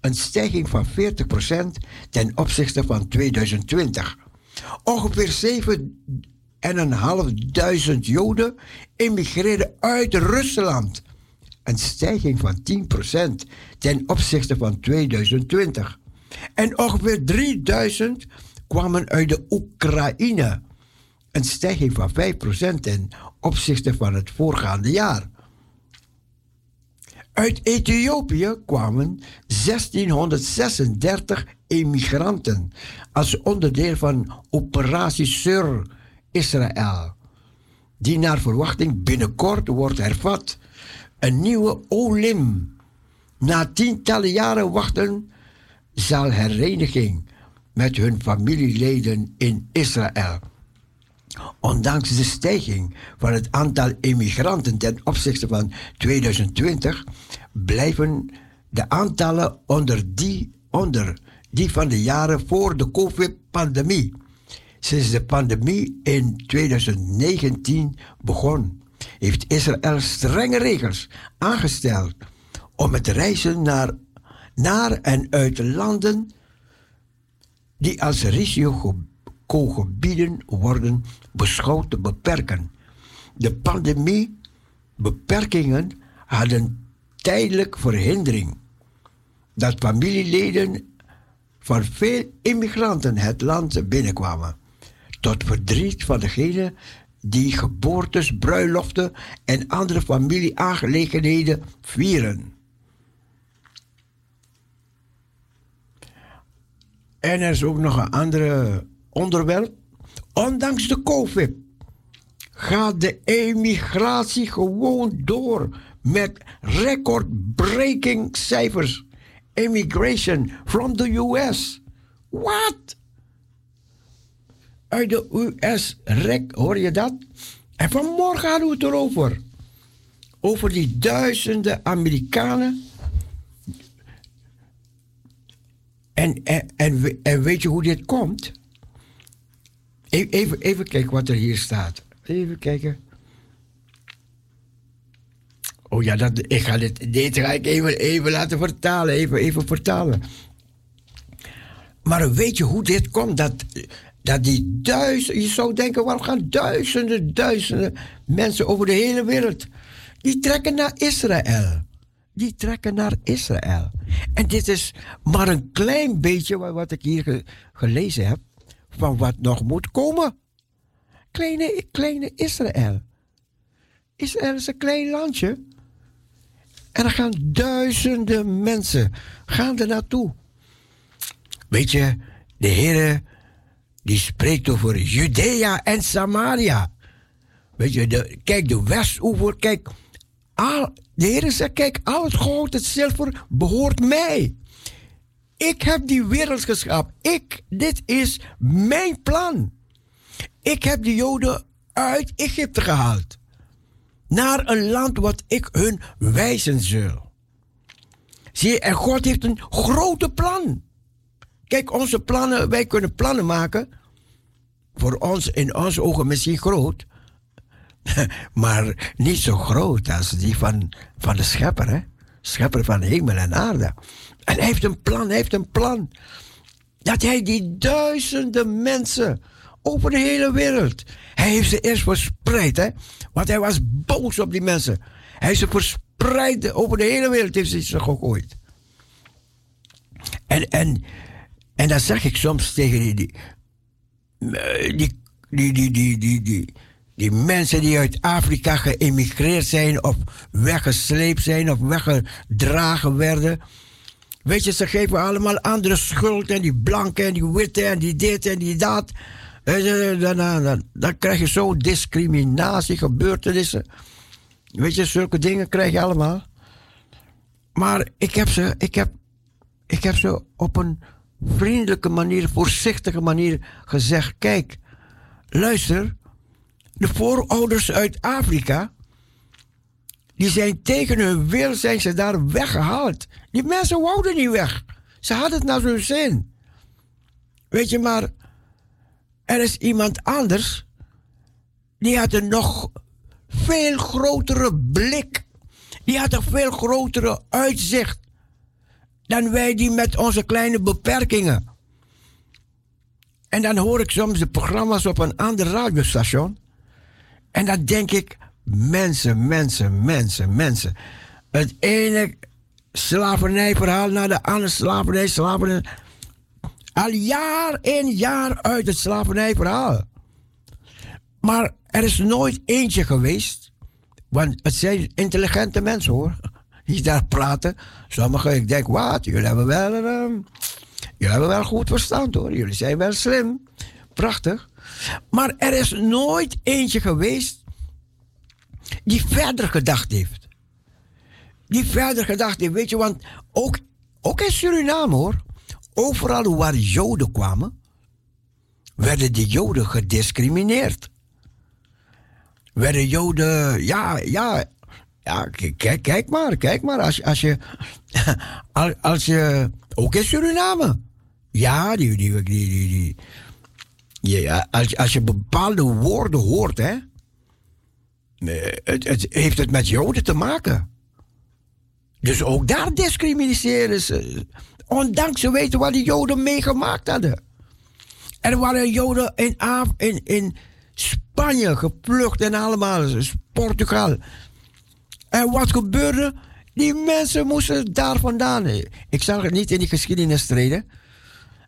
een stijging van 40% ten opzichte van 2020. Ongeveer en een half duizend Joden emigreerden uit Rusland. Een stijging van 10% ten opzichte van 2020. En ongeveer 3000 kwamen uit de Oekraïne. Een stijging van 5% ten opzichte van het voorgaande jaar. Uit Ethiopië kwamen 1636 emigranten als onderdeel van Operatie Sur Israël, die naar verwachting binnenkort wordt hervat. Een nieuwe Olim. Na tientallen jaren wachten zal hereniging met hun familieleden in Israël. Ondanks de stijging van het aantal immigranten ten opzichte van 2020 blijven de aantallen onder die, onder die van de jaren voor de COVID-pandemie. Sinds de pandemie in 2019 begon, heeft Israël strenge regels aangesteld om het reizen naar, naar en uit landen die als risicogebieden worden beschouwd te beperken. De pandemie-beperkingen hadden tijdelijk verhindering dat familieleden van veel immigranten het land binnenkwamen. Tot verdriet van degenen die geboortes, bruiloften en andere familieaangelegenheden vieren. En er is ook nog een ander onderwerp. Ondanks de COVID gaat de emigratie gewoon door met record-breaking cijfers. Immigration from the US. What? Uit de US, rek, hoor je dat? En vanmorgen hadden we het erover. Over die duizenden Amerikanen. En, en, en, en weet je hoe dit komt? E-, even, even kijken wat er hier staat. Even kijken. Oh ja, dat, ik ga dit, dit ga ik even, even laten vertalen. Even, even vertalen. Maar weet je hoe dit komt? Dat, dat die duizenden, je zou denken, waarom gaan duizenden, duizenden mensen over de hele wereld? Die trekken naar Israël. Die trekken naar Israël. En dit is maar een klein beetje wat ik hier gelezen heb van wat nog moet komen. Kleine, kleine Israël. Israël is een klein landje. En er gaan duizenden mensen gaan er naartoe. Weet je, de Heer die spreekt over Judea en Samaria. Weet je, kijk, de Westoever, kijk, al, de Heer zegt, kijk, al het goud, het zilver behoort mij. Ik heb die wereld geschapen. Ik, dit is mijn plan. Ik heb de Joden uit Egypte gehaald. Naar een land wat ik hun wijzen zul. Zie je, en God heeft een grote plan. Kijk, onze plannen, wij kunnen plannen maken. Voor ons, in onze ogen misschien groot. maar niet zo groot als die van, van de schepper, hè? Schepper van hemel en aarde. En hij heeft een plan, hij heeft een plan. Dat hij die duizenden mensen over de hele wereld. Hij heeft ze eerst verspreid, hè? Want hij was boos op die mensen. Hij heeft ze verspreid over de hele wereld, heeft ze ze gegooid. En, en, en dan zeg ik soms tegen die, die, die, die, die, die, die, die, mensen die uit Afrika geëmigreerd zijn of weggesleept zijn of weggedragen werden. Weet je, ze geven allemaal andere schuld en die blanke en die witte en die dit en die dat. Dan, dan, dan, dan krijg je zo discriminatie, gebeurtenissen. Weet je, zulke dingen krijg je allemaal. Maar ik heb ze, ik heb, ik heb ze op een vriendelijke manier, voorzichtige manier gezegd: kijk, luister, de voorouders uit Afrika, die zijn tegen hun wil, zijn ze daar weggehaald. Die mensen wouden niet weg. Ze hadden het naar hun zin. Weet je, maar er is iemand anders, die had een nog veel grotere blik. Die had een veel grotere uitzicht dan wij die met onze kleine beperkingen. En dan hoor ik soms de programma's op een ander radiostation. En dan denk ik, mensen, mensen, mensen, mensen. Het ene slavernijverhaal naar de andere slavernij, slavernij. Al jaar in jaar uit het slavernijverhaal. Maar er is nooit eentje geweest. Want het zijn intelligente mensen hoor. Die daar praten. Sommigen, ik denk, wat? Jullie hebben wel, uh, jullie hebben wel goed verstand hoor. Jullie zijn wel slim. Prachtig. Maar er is nooit eentje geweest die verder gedacht heeft. Die verder gedacht heeft, weet je, want ook, ook in Suriname hoor, overal waar Joden kwamen, werden de Joden gediscrimineerd. Werden Joden, ja, ja, ja, kijk, kijk maar, kijk maar, als, als je, als je, ook in Suriname, ja, die, die, die, die, ja, als, als je bepaalde woorden hoort, hè, het, het heeft het met Joden te maken. Dus ook daar discrimineren ze. Ondanks ze weten wat die Joden meegemaakt hadden. Er waren Joden in, in, in Spanje geplukt en allemaal, Portugal. En wat gebeurde? Die mensen moesten daar vandaan. Ik zag het niet in die geschiedenis treden.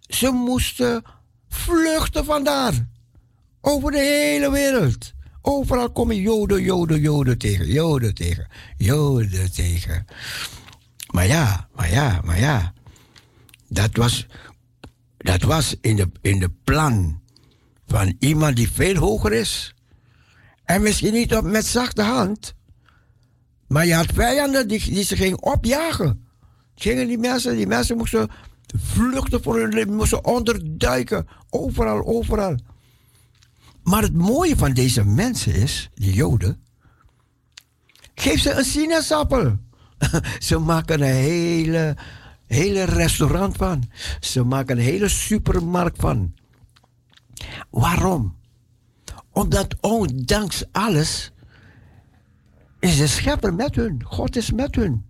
Ze moesten vluchten vandaar. Over de hele wereld. Overal komen Joden, Joden, Joden tegen, Joden tegen, Joden tegen. Maar ja, maar ja, maar ja. Dat was, dat was in, de, in de plan van iemand die veel hoger is. En misschien niet op, met zachte hand. Maar je had vijanden die, die ze gingen opjagen. Gingen die mensen, die mensen moesten vluchten voor hun leven, moesten onderduiken. Overal, overal. Maar het mooie van deze mensen is, die Joden, geef ze een sinaasappel. ze maken een hele, hele restaurant van. Ze maken een hele supermarkt van. Waarom? Omdat ondanks alles is de schepper met hun. God is met hun.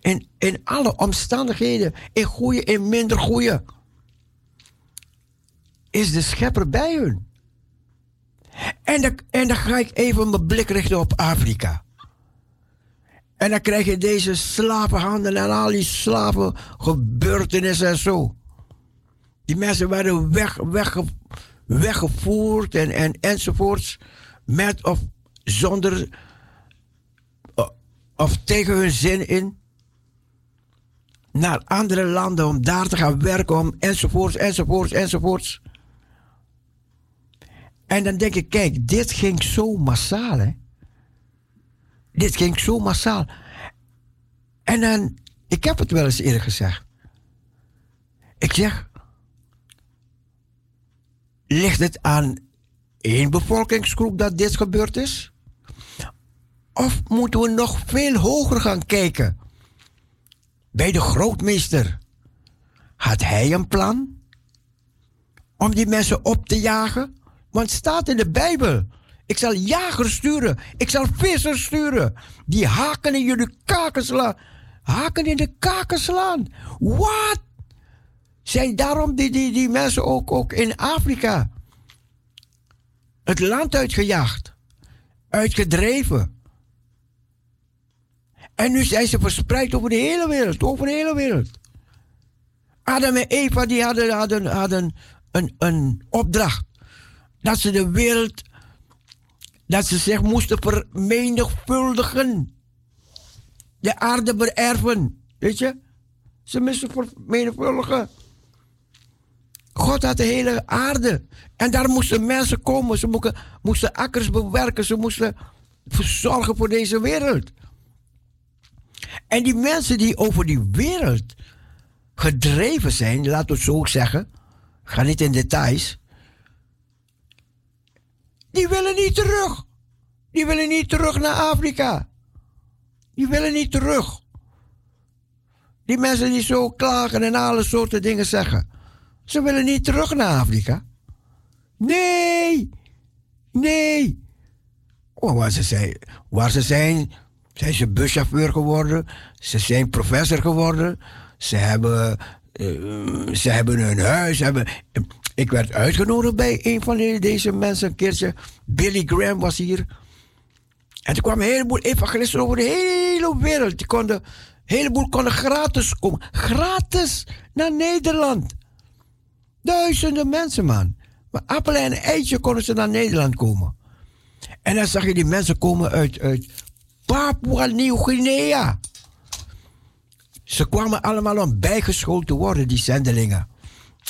In, in alle omstandigheden, in goede en minder goede, is de schepper bij hun. En dan, en dan ga ik even mijn blik richten op Afrika. En dan krijg je deze slavenhandel en al die slavengebeurtenissen en zo. Die mensen werden weg, weg, weggevoerd en, en, enzovoorts. Met of zonder of tegen hun zin in. Naar andere landen om daar te gaan werken om enzovoorts, enzovoorts, enzovoorts. En dan denk ik, kijk, dit ging zo massaal, hè. Dit ging zo massaal. En dan, ik heb het wel eens eerder gezegd. Ik zeg, ligt het aan één bevolkingsgroep dat dit gebeurd is? Of moeten we nog veel hoger gaan kijken? Bij de grootmeester. Had hij een plan? Om die mensen op te jagen? Want het staat in de Bijbel. Ik zal jagers sturen. Ik zal vissers sturen. Die haken in jullie kaken slaan. Haken in de kaken slaan. Wat? Zijn daarom die, die, die mensen ook, ook in Afrika het land uitgejaagd? Uitgedreven? En nu zijn ze verspreid over de hele wereld. Over de hele wereld. Adam en Eva die hadden, hadden, hadden een, een opdracht dat ze de wereld, dat ze zich moesten vermenigvuldigen. De aarde bererven. Weet je? Ze moesten vermenigvuldigen. God had de hele aarde. En daar moesten mensen komen. Ze moesten, moesten akkers bewerken. Ze moesten verzorgen voor deze wereld. En die mensen die over die wereld gedreven zijn, laten we zo zeggen. Ik ga niet in details. Die willen niet terug. Die willen niet terug naar Afrika. Die willen niet terug. Die mensen die zo klagen en alle soorten dingen zeggen. Ze willen niet terug naar Afrika. Nee. Nee. Oh, waar, ze zijn, waar ze zijn, zijn ze buschauffeur geworden. Ze zijn professor geworden. Ze hebben, uh, ze hebben hun huis. Hebben, Ik werd uitgenodigd bij een van deze mensen een keertje. Billy Graham was hier. En er kwamen een heleboel evangelisten over de hele wereld. Die konden, een heleboel konden gratis komen. Gratis naar Nederland. Duizenden mensen, man. Maar appel en eitje konden ze naar Nederland komen. En dan zag je die mensen komen uit, uit Papua Nieuw-Guinea. Ze kwamen allemaal om bijgeschoold te worden, die zendelingen.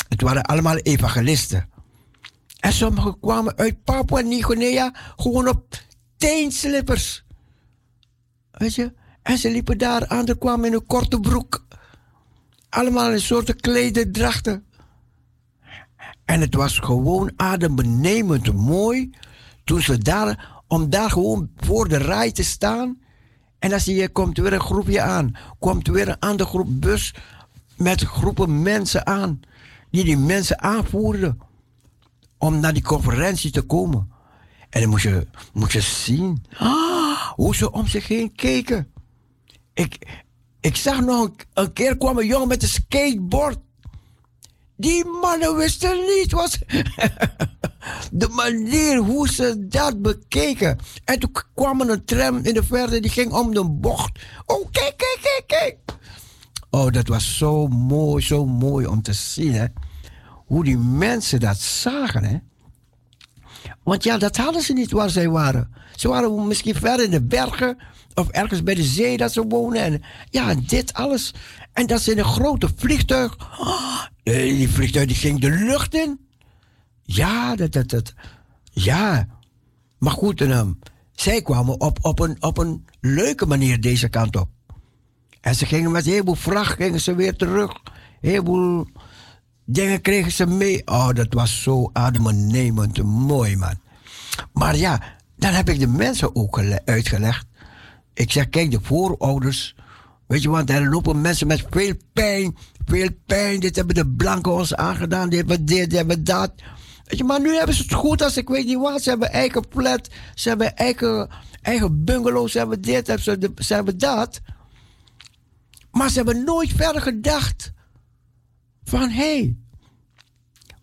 Het waren allemaal evangelisten. En sommigen kwamen uit Papua Nieuw-Guinea gewoon op teenslippers. Weet je? En ze liepen daar, anderen kwamen in een korte broek. Allemaal in soorten klederdrachten. En het was gewoon adembenemend mooi toen ze daar, om daar gewoon voor de rij te staan. En dan zie je, komt weer een groepje aan. Komt weer een andere groep bus met groepen mensen aan. Die die mensen aanvoerden om naar die conferentie te komen. En dan moest je, moest je zien ah, hoe ze om zich heen keken. Ik, ik zag nog een, een keer kwam een jongen met een skateboard. Die mannen wisten niet wat. de manier hoe ze dat bekeken. En toen kwam een tram in de verte, die ging om de bocht. Oh, kijk, kijk, kijk, kijk. Oh, dat was zo mooi, zo mooi om te zien, hè. Hoe die mensen dat zagen, hè. Want ja, dat hadden ze niet waar zij waren. Ze waren misschien ver in de bergen of ergens bij de zee dat ze wonen. En ja, dit alles. En dat ze in een grote vliegtuig. Oh, die vliegtuig die ging de lucht in. Ja, dat, dat, dat. Ja. Maar goed, en, um, zij kwamen op, op, een, op een leuke manier deze kant op. En ze gingen met een heleboel vracht gingen ze weer terug. Een heleboel dingen kregen ze mee. Oh, dat was zo adembenemend mooi, man. Maar ja, dan heb ik de mensen ook uitgelegd. Ik zeg, kijk, de voorouders. Weet je, want er lopen mensen met veel pijn. Veel pijn. Dit hebben de blanken ons aangedaan. Dit hebben dit, dit hebben dat. Weet je, maar nu hebben ze het goed als ik weet niet wat. Ze hebben eigen flat. Ze hebben eigen, eigen bungalows. Ze hebben dit. Ze, ze hebben dat. Maar ze hebben nooit verder gedacht. Van, hé. Hey,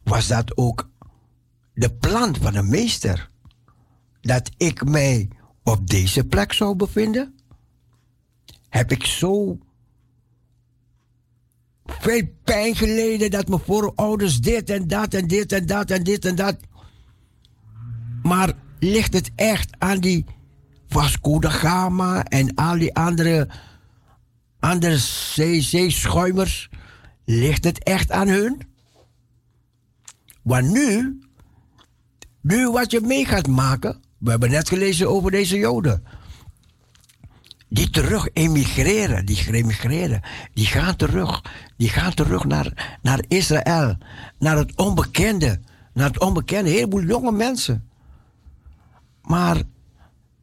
was dat ook de plan van de meester? Dat ik mij op deze plek zou bevinden? Heb ik zo veel pijn geleden dat mijn voorouders dit en dat en dit en dat en dit en dat. Maar ligt het echt aan die Vasco da Gama en al die andere, andere zeeschuimers? Ligt het echt aan hun? Want nu, nu wat je mee gaat maken, we hebben net gelezen over deze Joden. Die terug emigreren, die emigreren, die gaan terug. Die gaan terug naar, naar Israël, naar het onbekende. Naar het onbekende, een heleboel jonge mensen. Maar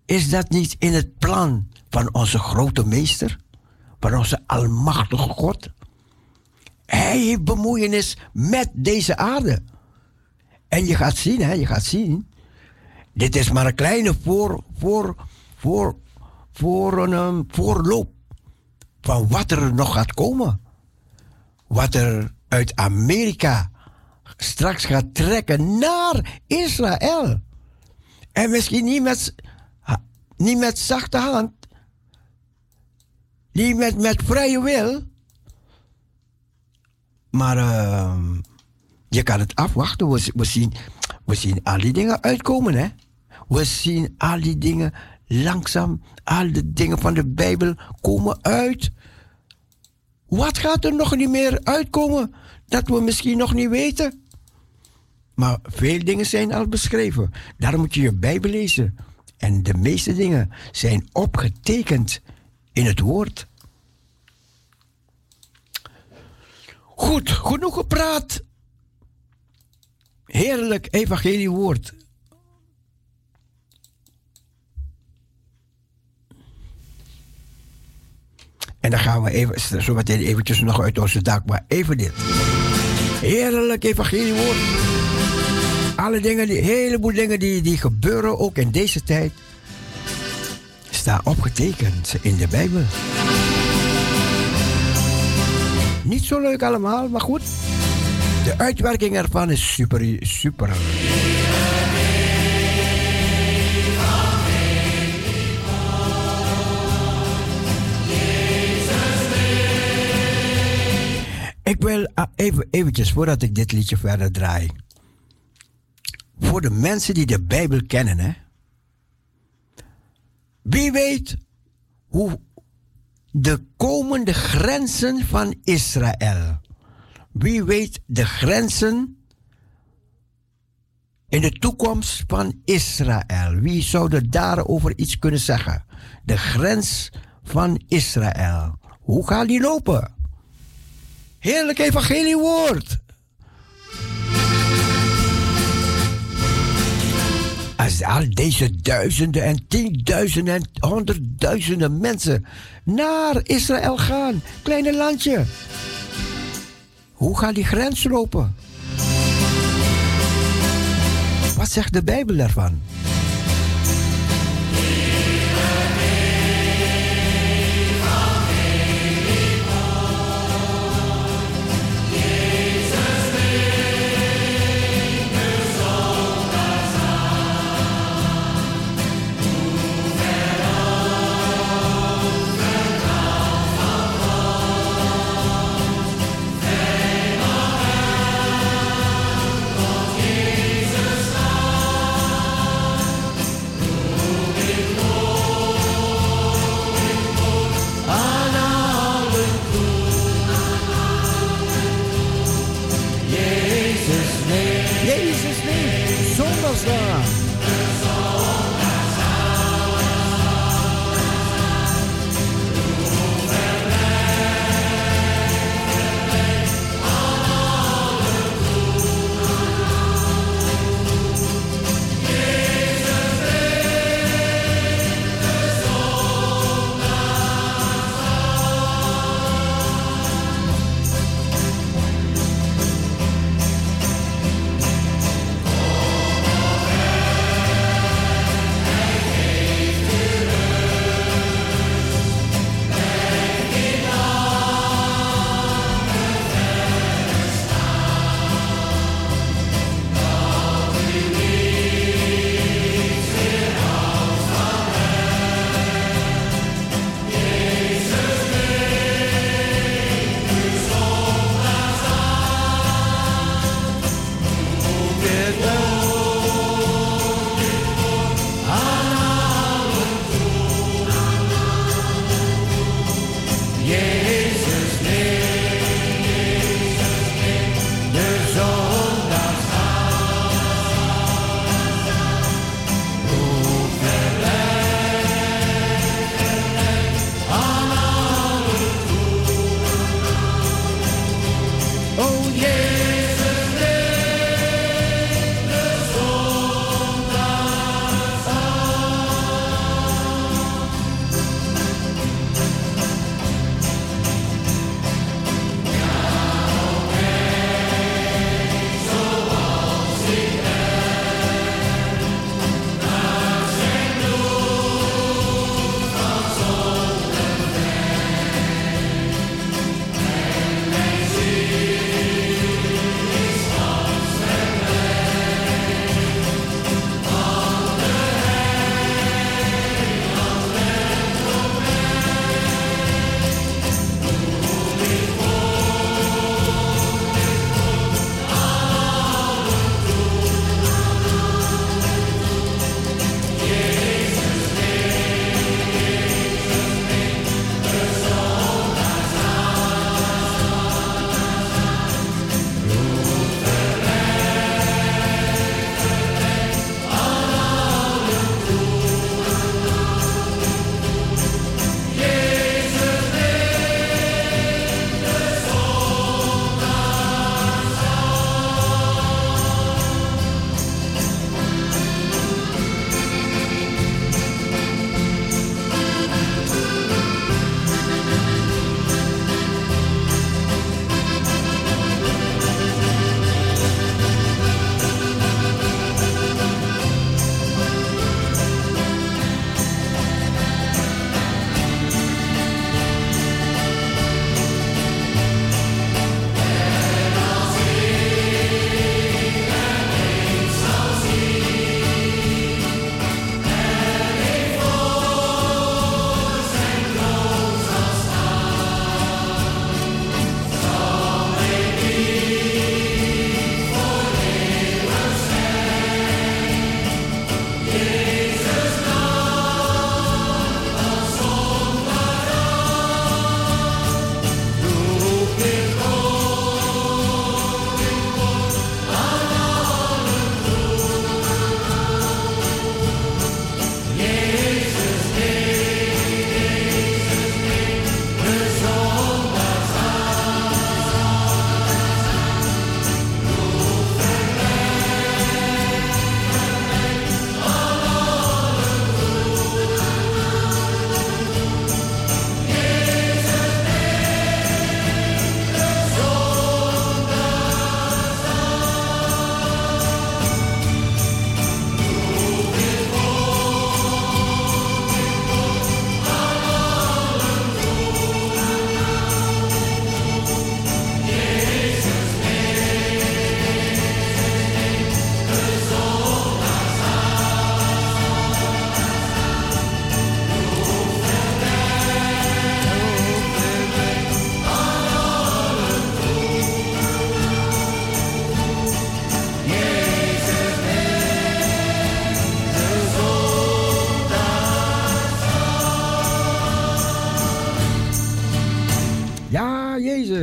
is dat niet in het plan van onze grote meester? Van onze almachtige God? Hij heeft bemoeienis met deze aarde. En je gaat zien, hè, je gaat zien dit is maar een kleine voor, voor, voor, voor een um, voorloop van wat er nog gaat komen. Wat er uit Amerika straks gaat trekken naar Israël. En misschien niet met, niet met zachte hand, niet met, met vrije wil, maar uh, je kan het afwachten. We, we, zien, we zien al die dingen uitkomen, hè? We zien al die dingen langzaam, al de dingen van de Bijbel komen uit. Wat gaat er nog niet meer uitkomen dat we misschien nog niet weten? Maar veel dingen zijn al beschreven. Daarom moet je je Bijbel lezen. En de meeste dingen zijn opgetekend in het woord. Goed, genoeg gepraat. Heerlijk evangeliewoord. Dan gaan we even, zo meteen eventjes nog uit onze dak, maar even dit. Heerlijk evangeliewoord. Alle dingen, die, heleboel dingen die, die gebeuren, ook in deze tijd, staan opgetekend in de Bijbel. Niet zo leuk allemaal, maar goed. De uitwerking ervan is super, super. Ik wil ah, even eventjes, voordat ik dit liedje verder draai. Voor de mensen die de Bijbel kennen, hè. Wie weet hoe de komende grenzen van Israël. Wie weet de grenzen in de toekomst van Israël. Wie zou er daarover iets kunnen zeggen? De grens van Israël. Hoe gaan die lopen? Heerlijk evangeliewoord. Als al deze duizenden en tienduizenden en honderdduizenden mensen naar Israël gaan, kleine landje. Hoe gaan die grens lopen? Wat zegt de Bijbel daarvan? Yeah.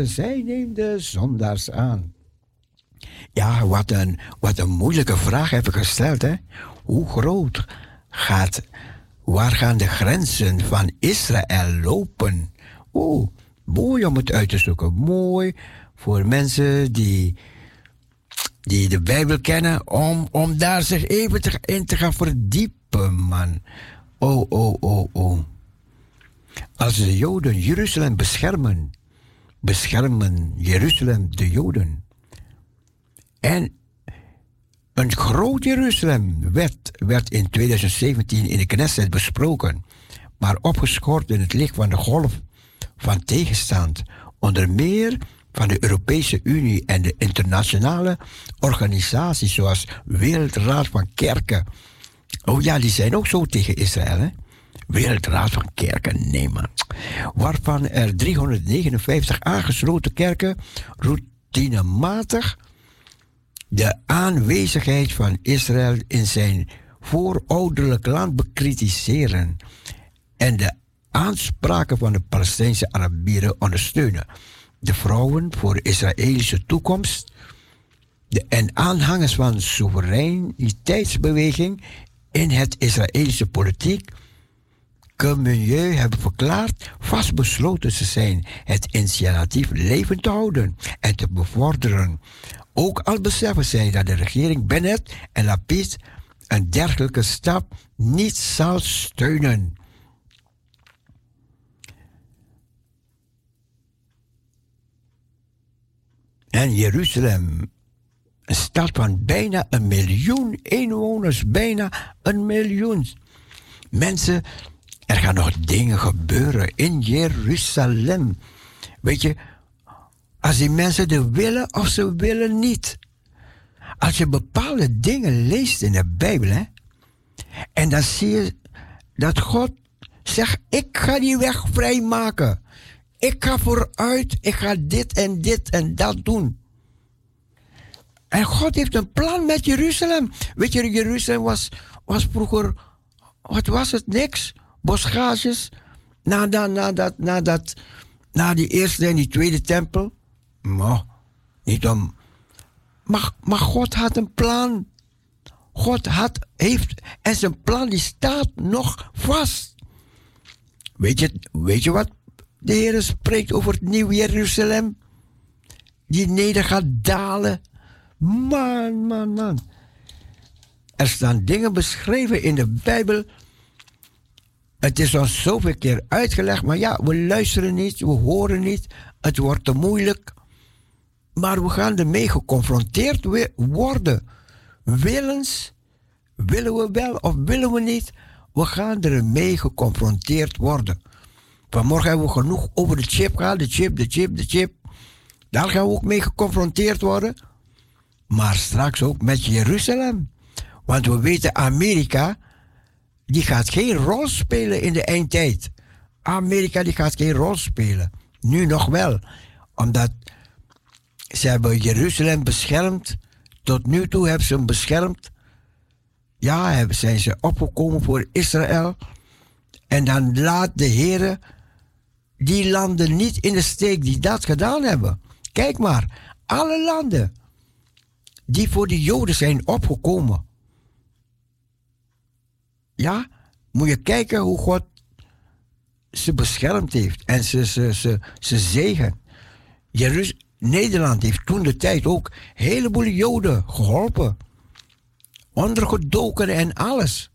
Zij neemt de zondaars aan. Ja, wat een, wat een moeilijke vraag heb ik gesteld, hè? Hoe groot gaat, waar gaan de grenzen van Israël lopen? Oeh, mooi om het uit te zoeken. Mooi voor mensen die, die de Bijbel kennen, om, om daar zich even te, in te gaan verdiepen, man. Oh, oh, oh, oh. Als de Joden Jeruzalem beschermen, beschermen Jeruzalem de Joden. En een groot Jeruzalem werd, werd in 2017 in de Knesset besproken, maar opgeschort in het licht van de golf van tegenstand, onder meer van de Europese Unie en de internationale organisaties zoals Wereldraad van Kerken. Oh ja, die zijn ook zo tegen Israël, hè? Wereldraad van Kerken, nee man. Waarvan er 359 aangesloten kerken routinematig de aanwezigheid van Israël in zijn voorouderlijk land bekritiseren en de aanspraken van de Palestijnse Arabieren ondersteunen. De vrouwen voor Israëlische toekomst de, en aanhangers van soevereiniteitsbeweging in het Israëlische politiek milieu hebben verklaard vastbesloten te zijn het initiatief levend te houden en te bevorderen. Ook al beseffen zij dat de regering Bennett en Lapid een dergelijke stap niet zal steunen. En Jeruzalem, een stad van bijna een miljoen inwoners, bijna een miljoen mensen. Er gaan nog dingen gebeuren in Jeruzalem. Weet je, als die mensen er willen of ze willen niet. Als je bepaalde dingen leest in de Bijbel, hè, en dan zie je dat God zegt: Ik ga die weg vrijmaken. Ik ga vooruit, ik ga dit en dit en dat doen. En God heeft een plan met Jeruzalem. Weet je, Jeruzalem was, was vroeger, wat was het, niks? Bosgages. Nadat, nadat, nadat, na die eerste en die tweede tempel. Maar, niet om. Maar, maar God had een plan. God had, heeft, en zijn plan die staat nog vast. Weet je, weet je wat de Heer spreekt over het nieuw Jeruzalem? Die neder gaat dalen. Man, man, man. Er staan dingen beschreven in de Bijbel. Het is ons zoveel keer uitgelegd, maar ja, we luisteren niet, we horen niet. Het wordt te moeilijk. Maar we gaan ermee geconfronteerd worden. Willens, willen we wel of willen we niet, we gaan ermee geconfronteerd worden. Vanmorgen hebben we genoeg over de chip gehad, de chip, de chip, de chip. Daar gaan we ook mee geconfronteerd worden. Maar straks ook met Jeruzalem. Want we weten, Amerika, die gaat geen rol spelen in de eindtijd. Amerika, die gaat geen rol spelen. Nu nog wel. Omdat ze hebben Jeruzalem beschermd. Tot nu toe hebben ze hem beschermd. Ja, zijn ze opgekomen voor Israël. En dan laat de Heer die landen niet in de steek die dat gedaan hebben. Kijk maar, alle landen die voor de Joden zijn opgekomen. Ja, moet je kijken hoe God ze beschermd heeft en ze, ze, ze, ze zegen. Nederland heeft toen de tijd ook een heleboel Joden geholpen. Ondergedoken en alles.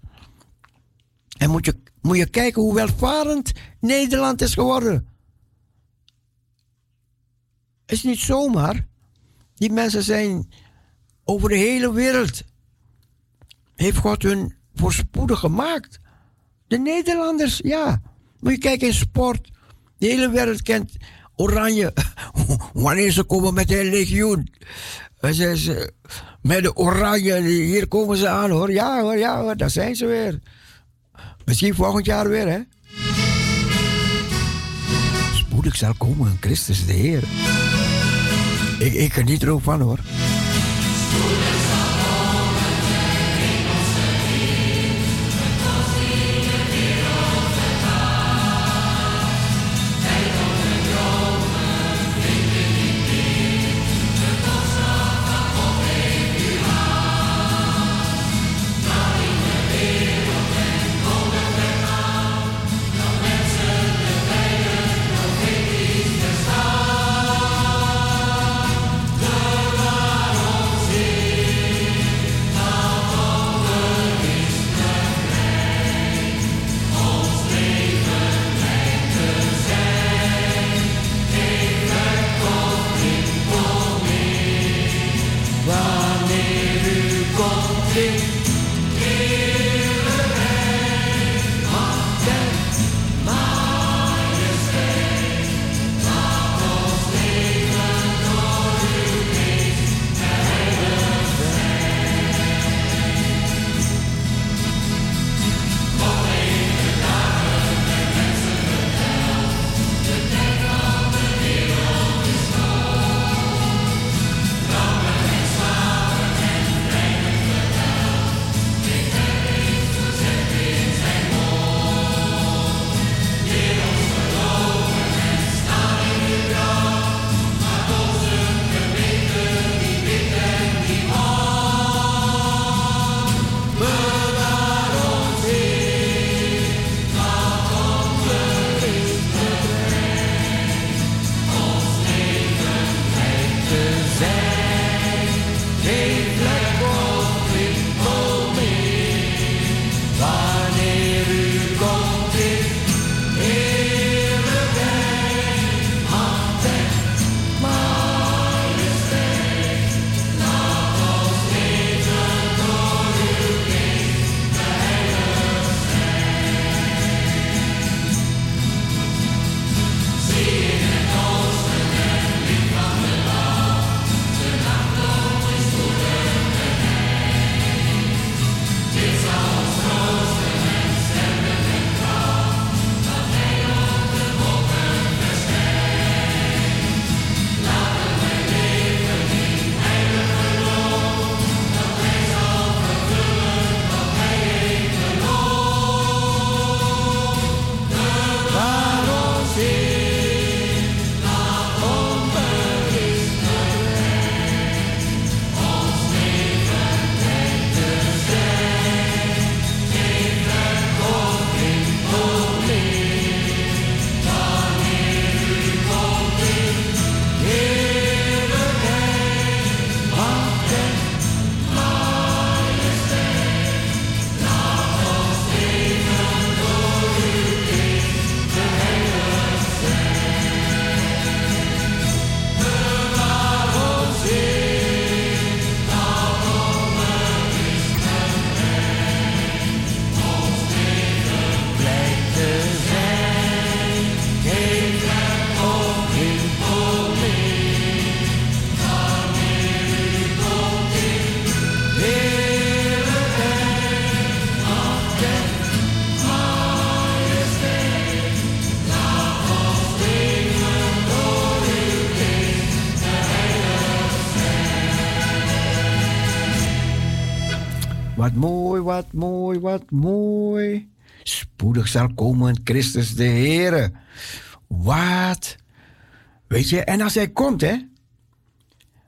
En moet je, moet je kijken hoe welvarend Nederland is geworden. Is niet zomaar. Die mensen zijn over de hele wereld. Heeft God hun voorspoedig gemaakt. De Nederlanders, ja. Moet je kijken in sport. De hele wereld kent Oranje. Wanneer ze komen met een legioen. Ze, ze, met de Oranje, hier komen ze aan hoor. Ja hoor, ja hoor, daar zijn ze weer. Misschien volgend jaar weer, hè? Spoedig zal komen Christus de Heer. Ik, ik geniet er ook van hoor. Wat mooi. Spoedig zal komen Christus de Heer. Wat? Weet je, en als hij komt, hè?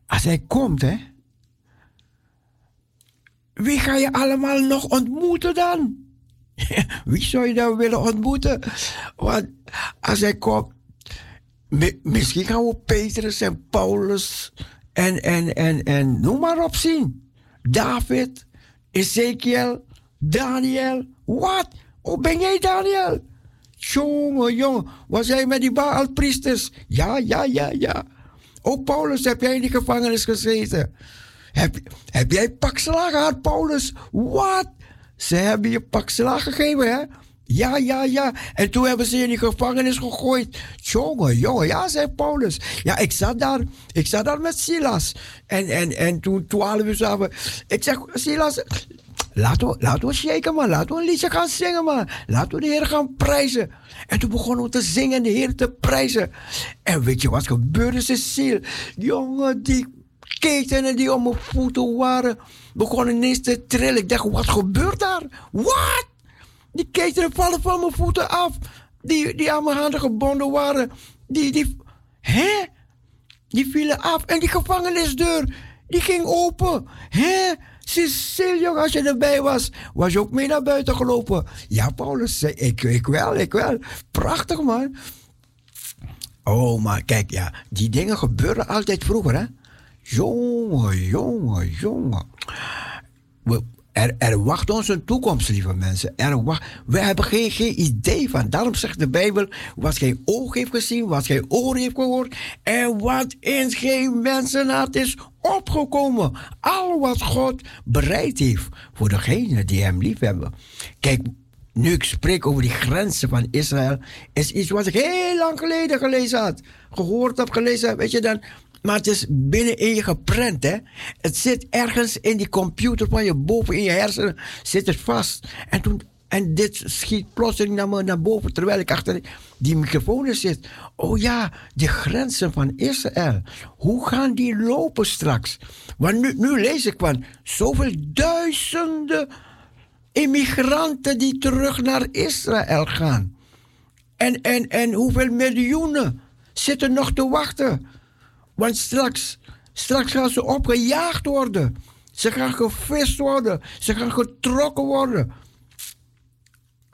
Als hij komt, hè? Wie ga je allemaal nog ontmoeten dan? Wie zou je dan willen ontmoeten? Want als hij komt, misschien gaan we Petrus en Paulus en, en, en, en noem maar op zien. David, Ezekiel, Daniel. Wat? Hoe ben jij Daniel? Jongen, jongen. Was jij met die Baalpriesters? Ja, ja, ja, ja. Oh, Paulus, heb jij in die gevangenis gezeten? Heb, heb jij pak gehad, Paulus? Wat? Ze hebben je pak gegeven, hè? Ja, ja, ja. En toen hebben ze in die gevangenis gegooid. Jongen, jongen, ja, zei Paulus. Ja, ik zat daar, ik zat daar met Silas. En, en, en toen twaalf uur samen. Ik zeg, Silas, laten we, laten shaken, man. Laten we een liedje gaan zingen, man. Laten we de Heer gaan prijzen. En toen begonnen we te zingen en de Heer te prijzen. En weet je wat gebeurde, Cecile? Jongen, die ketenen die om mijn voeten waren, begonnen ineens te trillen. Ik dacht, wat gebeurt daar? Wat? Die ketenen vallen van mijn voeten af. Die, die aan mijn handen gebonden waren. Die, die, hè? Die vielen af. En die gevangenisdeur, die ging open. Hè? Cecile, als je erbij was, was je ook mee naar buiten gelopen. Ja, Paulus, ik, ik wel, ik wel. Prachtig, man. Oh, maar kijk, ja, die dingen gebeuren altijd vroeger, hè? Jongen, jongen, jongen. Er, er wacht ons een toekomst, lieve mensen. Er wacht, we hebben geen, geen idee van. Daarom zegt de Bijbel: wat geen oog heeft gezien, wat geen oor heeft gehoord. En wat in geen mensenhart is opgekomen. Al wat God bereid heeft voor degenen die hem lief hebben. Kijk, nu ik spreek over die grenzen van Israël, is iets wat ik heel lang geleden gelezen had. Gehoord heb, gelezen heb, weet je dan. Maar het is binnenin je geprent, hè. Het zit ergens in die computer van je boven in je hersenen, zit het vast. En, toen, en dit schiet plotseling naar, me, naar boven, terwijl ik achter die microfoon zit. Oh ja, de grenzen van Israël. Hoe gaan die lopen straks? Want nu, nu lees ik van zoveel duizenden immigranten die terug naar Israël gaan. En, en, en hoeveel miljoenen zitten nog te wachten? Want straks, straks gaan ze opgejaagd worden. Ze gaan gevist worden. Ze gaan getrokken worden.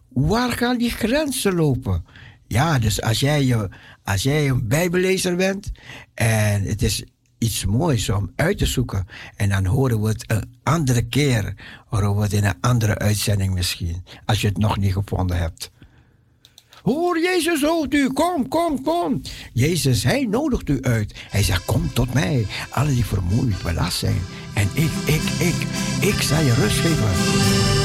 Waar gaan die grenzen lopen? Ja, dus als jij, als jij een bijbellezer bent en het is iets moois om uit te zoeken. En dan horen we het een andere keer, horen we het in een andere uitzending misschien, als je het nog niet gevonden hebt. Hoor, Jezus hoort u, kom, kom, kom. Jezus, hij nodigt u uit. Hij zegt, kom tot mij, alle die vermoeid, belast zijn. En ik, ik, ik, ik zal je rust geven.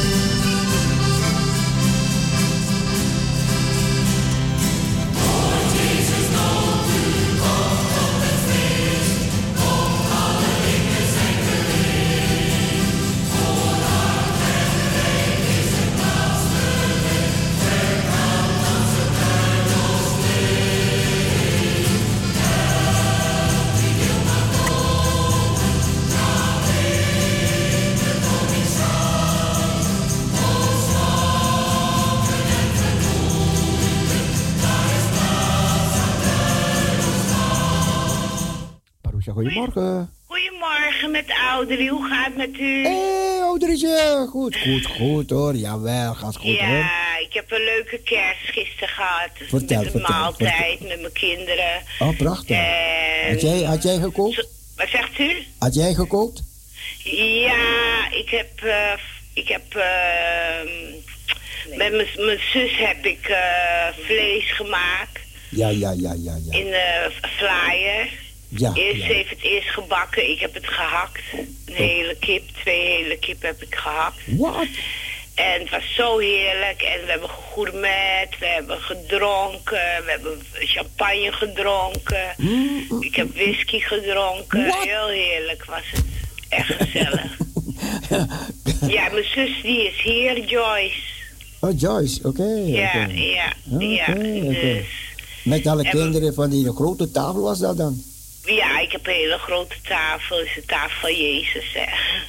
Goedemorgen. Goedemorgen met Audrey. Hoe gaat het met u? Hé, hey, Audreytje. Goed, goed, goed hoor. Jawel, gaat goed ja, hoor. Ja, ik heb een leuke kerst gisteren gehad. Vertel, met een vertel, maaltijd met mijn kinderen. Oh, prachtig. En... Had, jij, had jij gekookt? Wat zegt u? Had jij gekookt? Ja, ik heb... Uh, ik heb... Uh, met mijn zus heb ik uh, vlees gemaakt. Ja, ja, ja, ja, ja. In de flyer. Ja, eerst ja. heeft het eerst gebakken. Ik heb het gehakt. Een hele kip, twee hele kip heb ik gehakt. Wat? En het was zo heerlijk. En we hebben gegourmet, we hebben gedronken, we hebben champagne gedronken. Mm, Ik heb whisky gedronken. What? Heel heerlijk was het. Echt gezellig. ja, mijn zus die is hier, Joyce. Oh, Joyce, oké. Ja, ja, Oké, ja. oké. Dus, Met alle En- kinderen van die grote tafel was dat dan? Ja, ik heb een hele grote tafel. Is de tafel van Jezus, hè.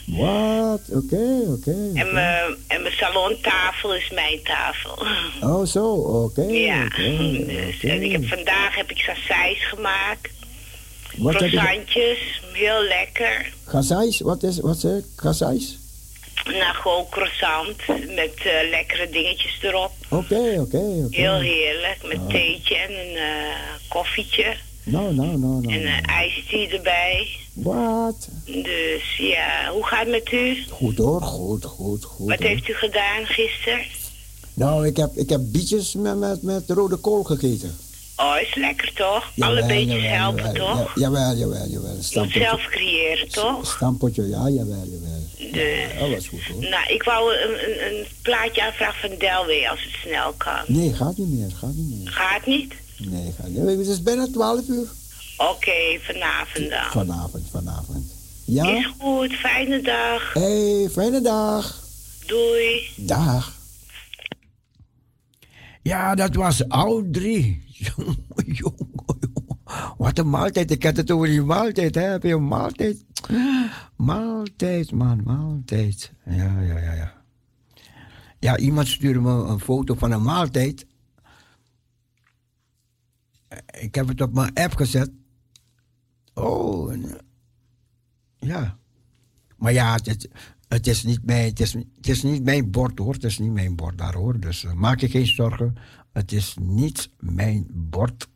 Wat? Oké, oké. En mijn, en mijn salontafel is mijn tafel. Oh, zo, oké. Ja, dus, en ik heb vandaag heb ik sausijs gemaakt. Wat? Croissantjes, heel lekker. Gazais? Wat is, wat zeg? Gazais? Nou, gewoon croissant met eh, lekkere dingetjes erop. Oké, oké, oké. Heel heerlijk, met Ah. theetje en een eh, koffietje. Nou, nou, nou, nou. En een ijsthee erbij. Wat? Dus ja, hoe gaat het met u? Goed hoor, goed, goed, goed. Wat hoor. heeft u gedaan gisteren? Nou, ik heb, ik heb bietjes met, met, met rode kool gegeten. Oh, is lekker toch? Jawel, Alle beetjes jawel, helpen jawel, toch? Ja, jawel, jawel, jawel. Stampotje. zelf creëren toch? Stampotje, ja, jawel, jawel. Dus. Ja, dat was goed hoor. Nou, ik wou een, een, een plaatje aanvragen van Delway als het snel kan. Nee, gaat niet meer, gaat niet meer. Gaat niet? Nee, niet. Het is bijna 12 uur. Oké, vanavond dan. Vanavond, vanavond. Is Ja? goed, fijne dag. Hé, hey, fijne dag. Doei. Dag. Ja, dat was Audrey. Jongen, jongen, jongen. Wat een maaltijd. Ik had het over die maaltijd. Hè? Heb je een maaltijd? Maaltijd, man, maaltijd. Ja, ja, ja, ja. Ja, iemand stuurde me een foto van een maaltijd. Ik heb het op mijn app gezet. Oh, en, ja. Maar ja, het, het, het is niet mijn, het, is, het is niet mijn bord hoor. Het is niet mijn bord daar hoor. Dus eh, maak je geen zorgen. Het is niet mijn bord.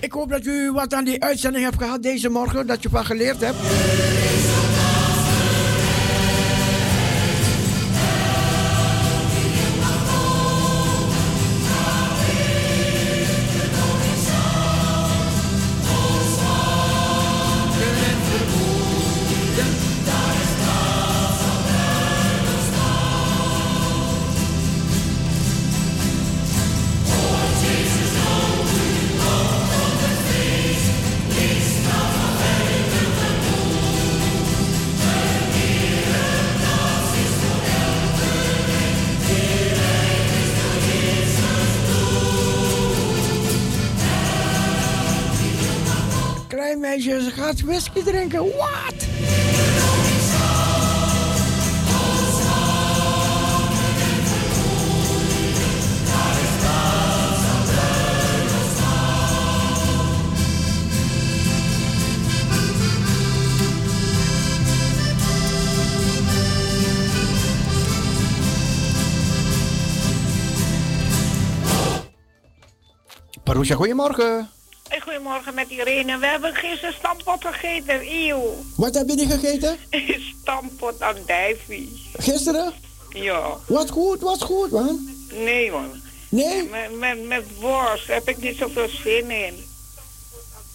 Ik hoop dat u wat aan die uitzending hebt gehad deze morgen, dat je van geleerd hebt. Gaat whisky drinken. Wat? Parousia, goedemorgen. Goedemorgen met Irene. We hebben gisteren stampot gegeten. Eeuw. Wat heb je niet gegeten? stampot aan dijvie. Gisteren? Ja. Wat goed, wat goed, man. Nee, man. Nee? Met, met, met worst heb ik niet zoveel zin in.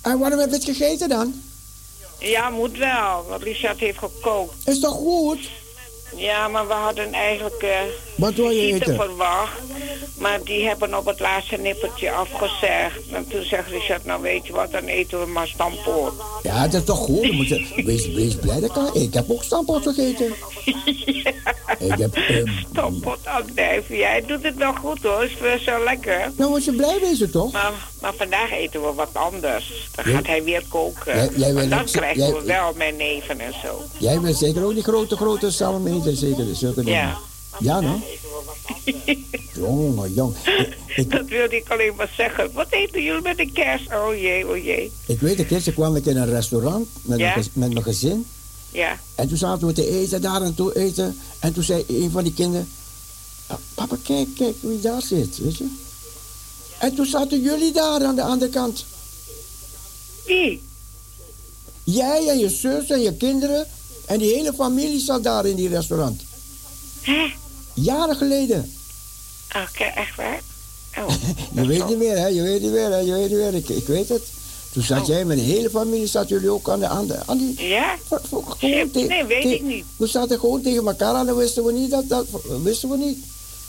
En waarom heb je het gegeten dan? Ja, moet wel. Want Richard heeft gekookt. Is toch goed? Ja, maar we hadden eigenlijk eh Wat wil je eten? verwacht. Maar die hebben op het laatste nippertje afgezegd. En toen zegt Richard, nou weet je wat, dan eten we maar stampoot. Ja, dat is toch goed? Dan moet je, wees, wees blij dat kan. Ik heb ook stamppot gegeten. Ik heb... ehm, Stampoot aan dijvie. Jij doet het wel goed hoor, is best wel lekker. nou, moet je blij wezen, toch? Maar, maar vandaag eten we wat anders. Dan Ja. gaat hij weer koken. Jij- jij wil dan krijgen jij- we wel mijn neven en zo. Jij wil zeker ook die grote, grote salm eten, zeker? Zulke dingen. Ja. Ja, no? Jongen, jong. Dat wilde ik alleen maar zeggen. Wat eten jullie met de kerst? Oh jee, oh jee. ik weet, een keertje kwam ik in een restaurant met, Ja? mijn, met mijn gezin. Ja. En toen zaten we te eten, daar en toe eten. En toen zei een van die kinderen... "Ah, Papa, kijk, kijk wie daar zit, weet je? En toen zaten jullie daar aan de andere kant. Wie? Jij en je zus en je kinderen. En die hele familie zat daar in die restaurant. Hè? Jaren geleden. Oké, echt waar? Oh. Je weet niet meer, hè? Je weet niet meer, hè? Je weet niet meer. Ik, ik weet het. Toen zat Oh. jij met de hele familie, zat jullie ook aan de... Aan, de, aan die Ja? voor- voor- gewoon Shit, te- nee, weet te- ik niet. We zaten gewoon tegen elkaar aan en wisten we niet dat... dat wisten we niet.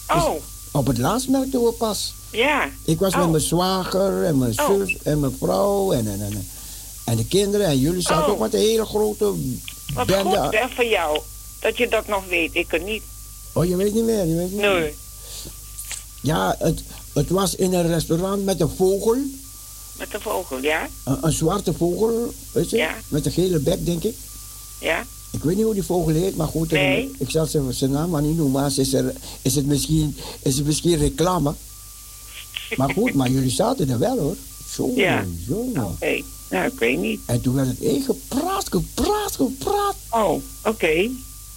Oh, Op het laatst merkten we pas. ja. Ik was met Oh. mijn zwager en mijn Oh. zus en mijn vrouw en, en, en, en de kinderen. En jullie zaten ook met een hele grote Wat bende. goed hè, van jou. Dat je dat nog weet. Ik kan niet. Oh, je weet niet meer, je weet niet meer. Ja, het, het was in een restaurant met een vogel. Met de vogel, ja? Een, een zwarte vogel, weet je? Ja. Met een gele bek, denk ik. Ja? Ik weet niet hoe die vogel heet, maar goed. Nee. Ik, ik zal zijn, zijn naam maar niet noemen. maar Is, er, is, het misschien, is het misschien reclame? Maar goed, maar jullie zaten er wel hoor. Jongen, Ja. jongen. Oké. Nou, ik weet niet. En toen werd het één gepraat, gepraat, gepraat. Oh, oké.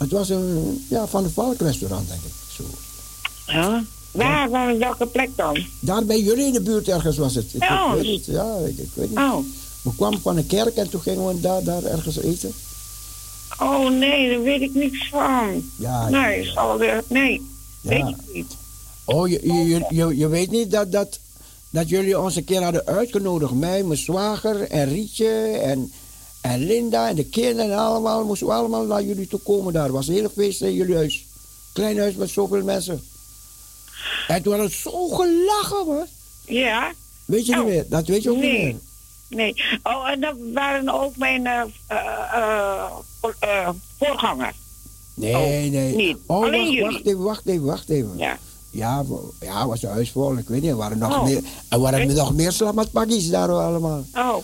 Het was een ja, van de Valk restaurant, denk ik. Zo. Ja. Waar, waar, welke plek dan? Daar bij jullie in de buurt ergens was het. Ik, Oh. ik weet niet, ja, ik, ik weet niet. Oh. We kwamen van een kerk en toen gingen we daar, daar ergens eten. Oh nee, daar weet ik niks van. Ja, ja, Nee, zal er, nee. Ja. Weet ik niet. Oh, je, je, je, je, je weet niet dat, dat, dat jullie ons een keer hadden uitgenodigd. Mij, mijn zwager en Rietje en, en Linda en de kinderen en allemaal. Moesten we allemaal naar jullie toe komen daar. Het was een hele feest in jullie huis. Klein huis met zoveel mensen. En toen hadden we zo gelachen, hoor. Ja? Weet je Oh. niet meer? Dat weet je ook niet Nee. meer. Nee. Oh, en dat waren ook mijn eh, eh, voorgangers. Nee, Oh, nee. niet. Oh, Alleen wacht, jullie. wacht even, wacht even, wacht even. Ja. Ja, ja, was een huis vol. Ik weet niet, er waren nog Oh. meer, er waren nog meer slamatpakjes daar allemaal. Oh.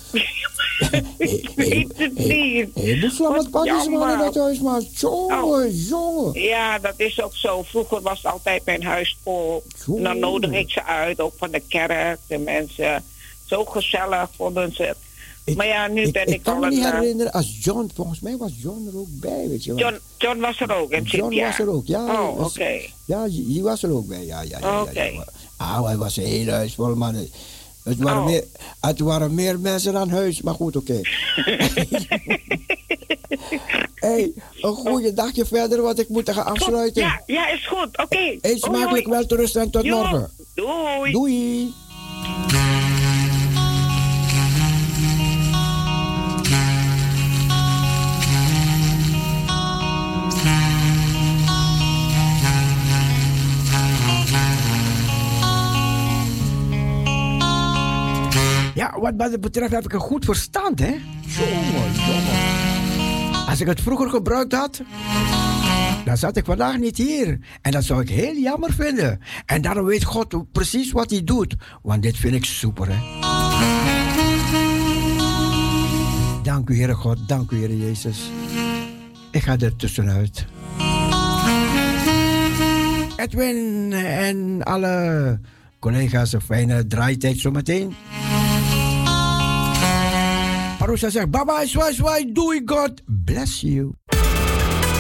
ik weet het niet. Heel Wat waren in dat huis, maar jongen, jongen. Ja, dat is ook zo. Vroeger was het altijd mijn huis vol. En dan nodig ik ze uit, ook van de kerk, de mensen. Zo gezellig vonden ze het. Ik- maar ja, nu ik, ben ik, ik, kan al me niet eh, herinneren als John, volgens mij was John er ook bij, weet je wel. John, John was er ook. En John Cynthia. was er ook, ja. Oh, oké. Ja, die was er ook bij, ja, ja, ja. ja, Oké. ja, ja. Ah, hij was een hele huis vol, man. Het waren, Oh. meer, het waren meer mensen dan huis, maar goed, oké. hey, een goede dagje verder, want ik moet gaan afsluiten. Ja, ja, is goed. Oké. Eet smakelijk wel te rusten en tot Jo, morgen. Doei. Doei. Wat dat betreft heb ik een goed verstand, hè? Jongen, jongen. Als ik het vroeger gebruikt had, dan zat ik vandaag niet hier. En dat zou ik heel jammer vinden. En daarom weet God precies wat hij doet. Want dit vind ik super, hè? Dank u, Heere God. Dank u, Heere Jezus. Ik ga er tussenuit. Edwin en alle collega's een fijne draaitijd zometeen. Parousia zegt, bye bye, swai swai, doei God, bless you.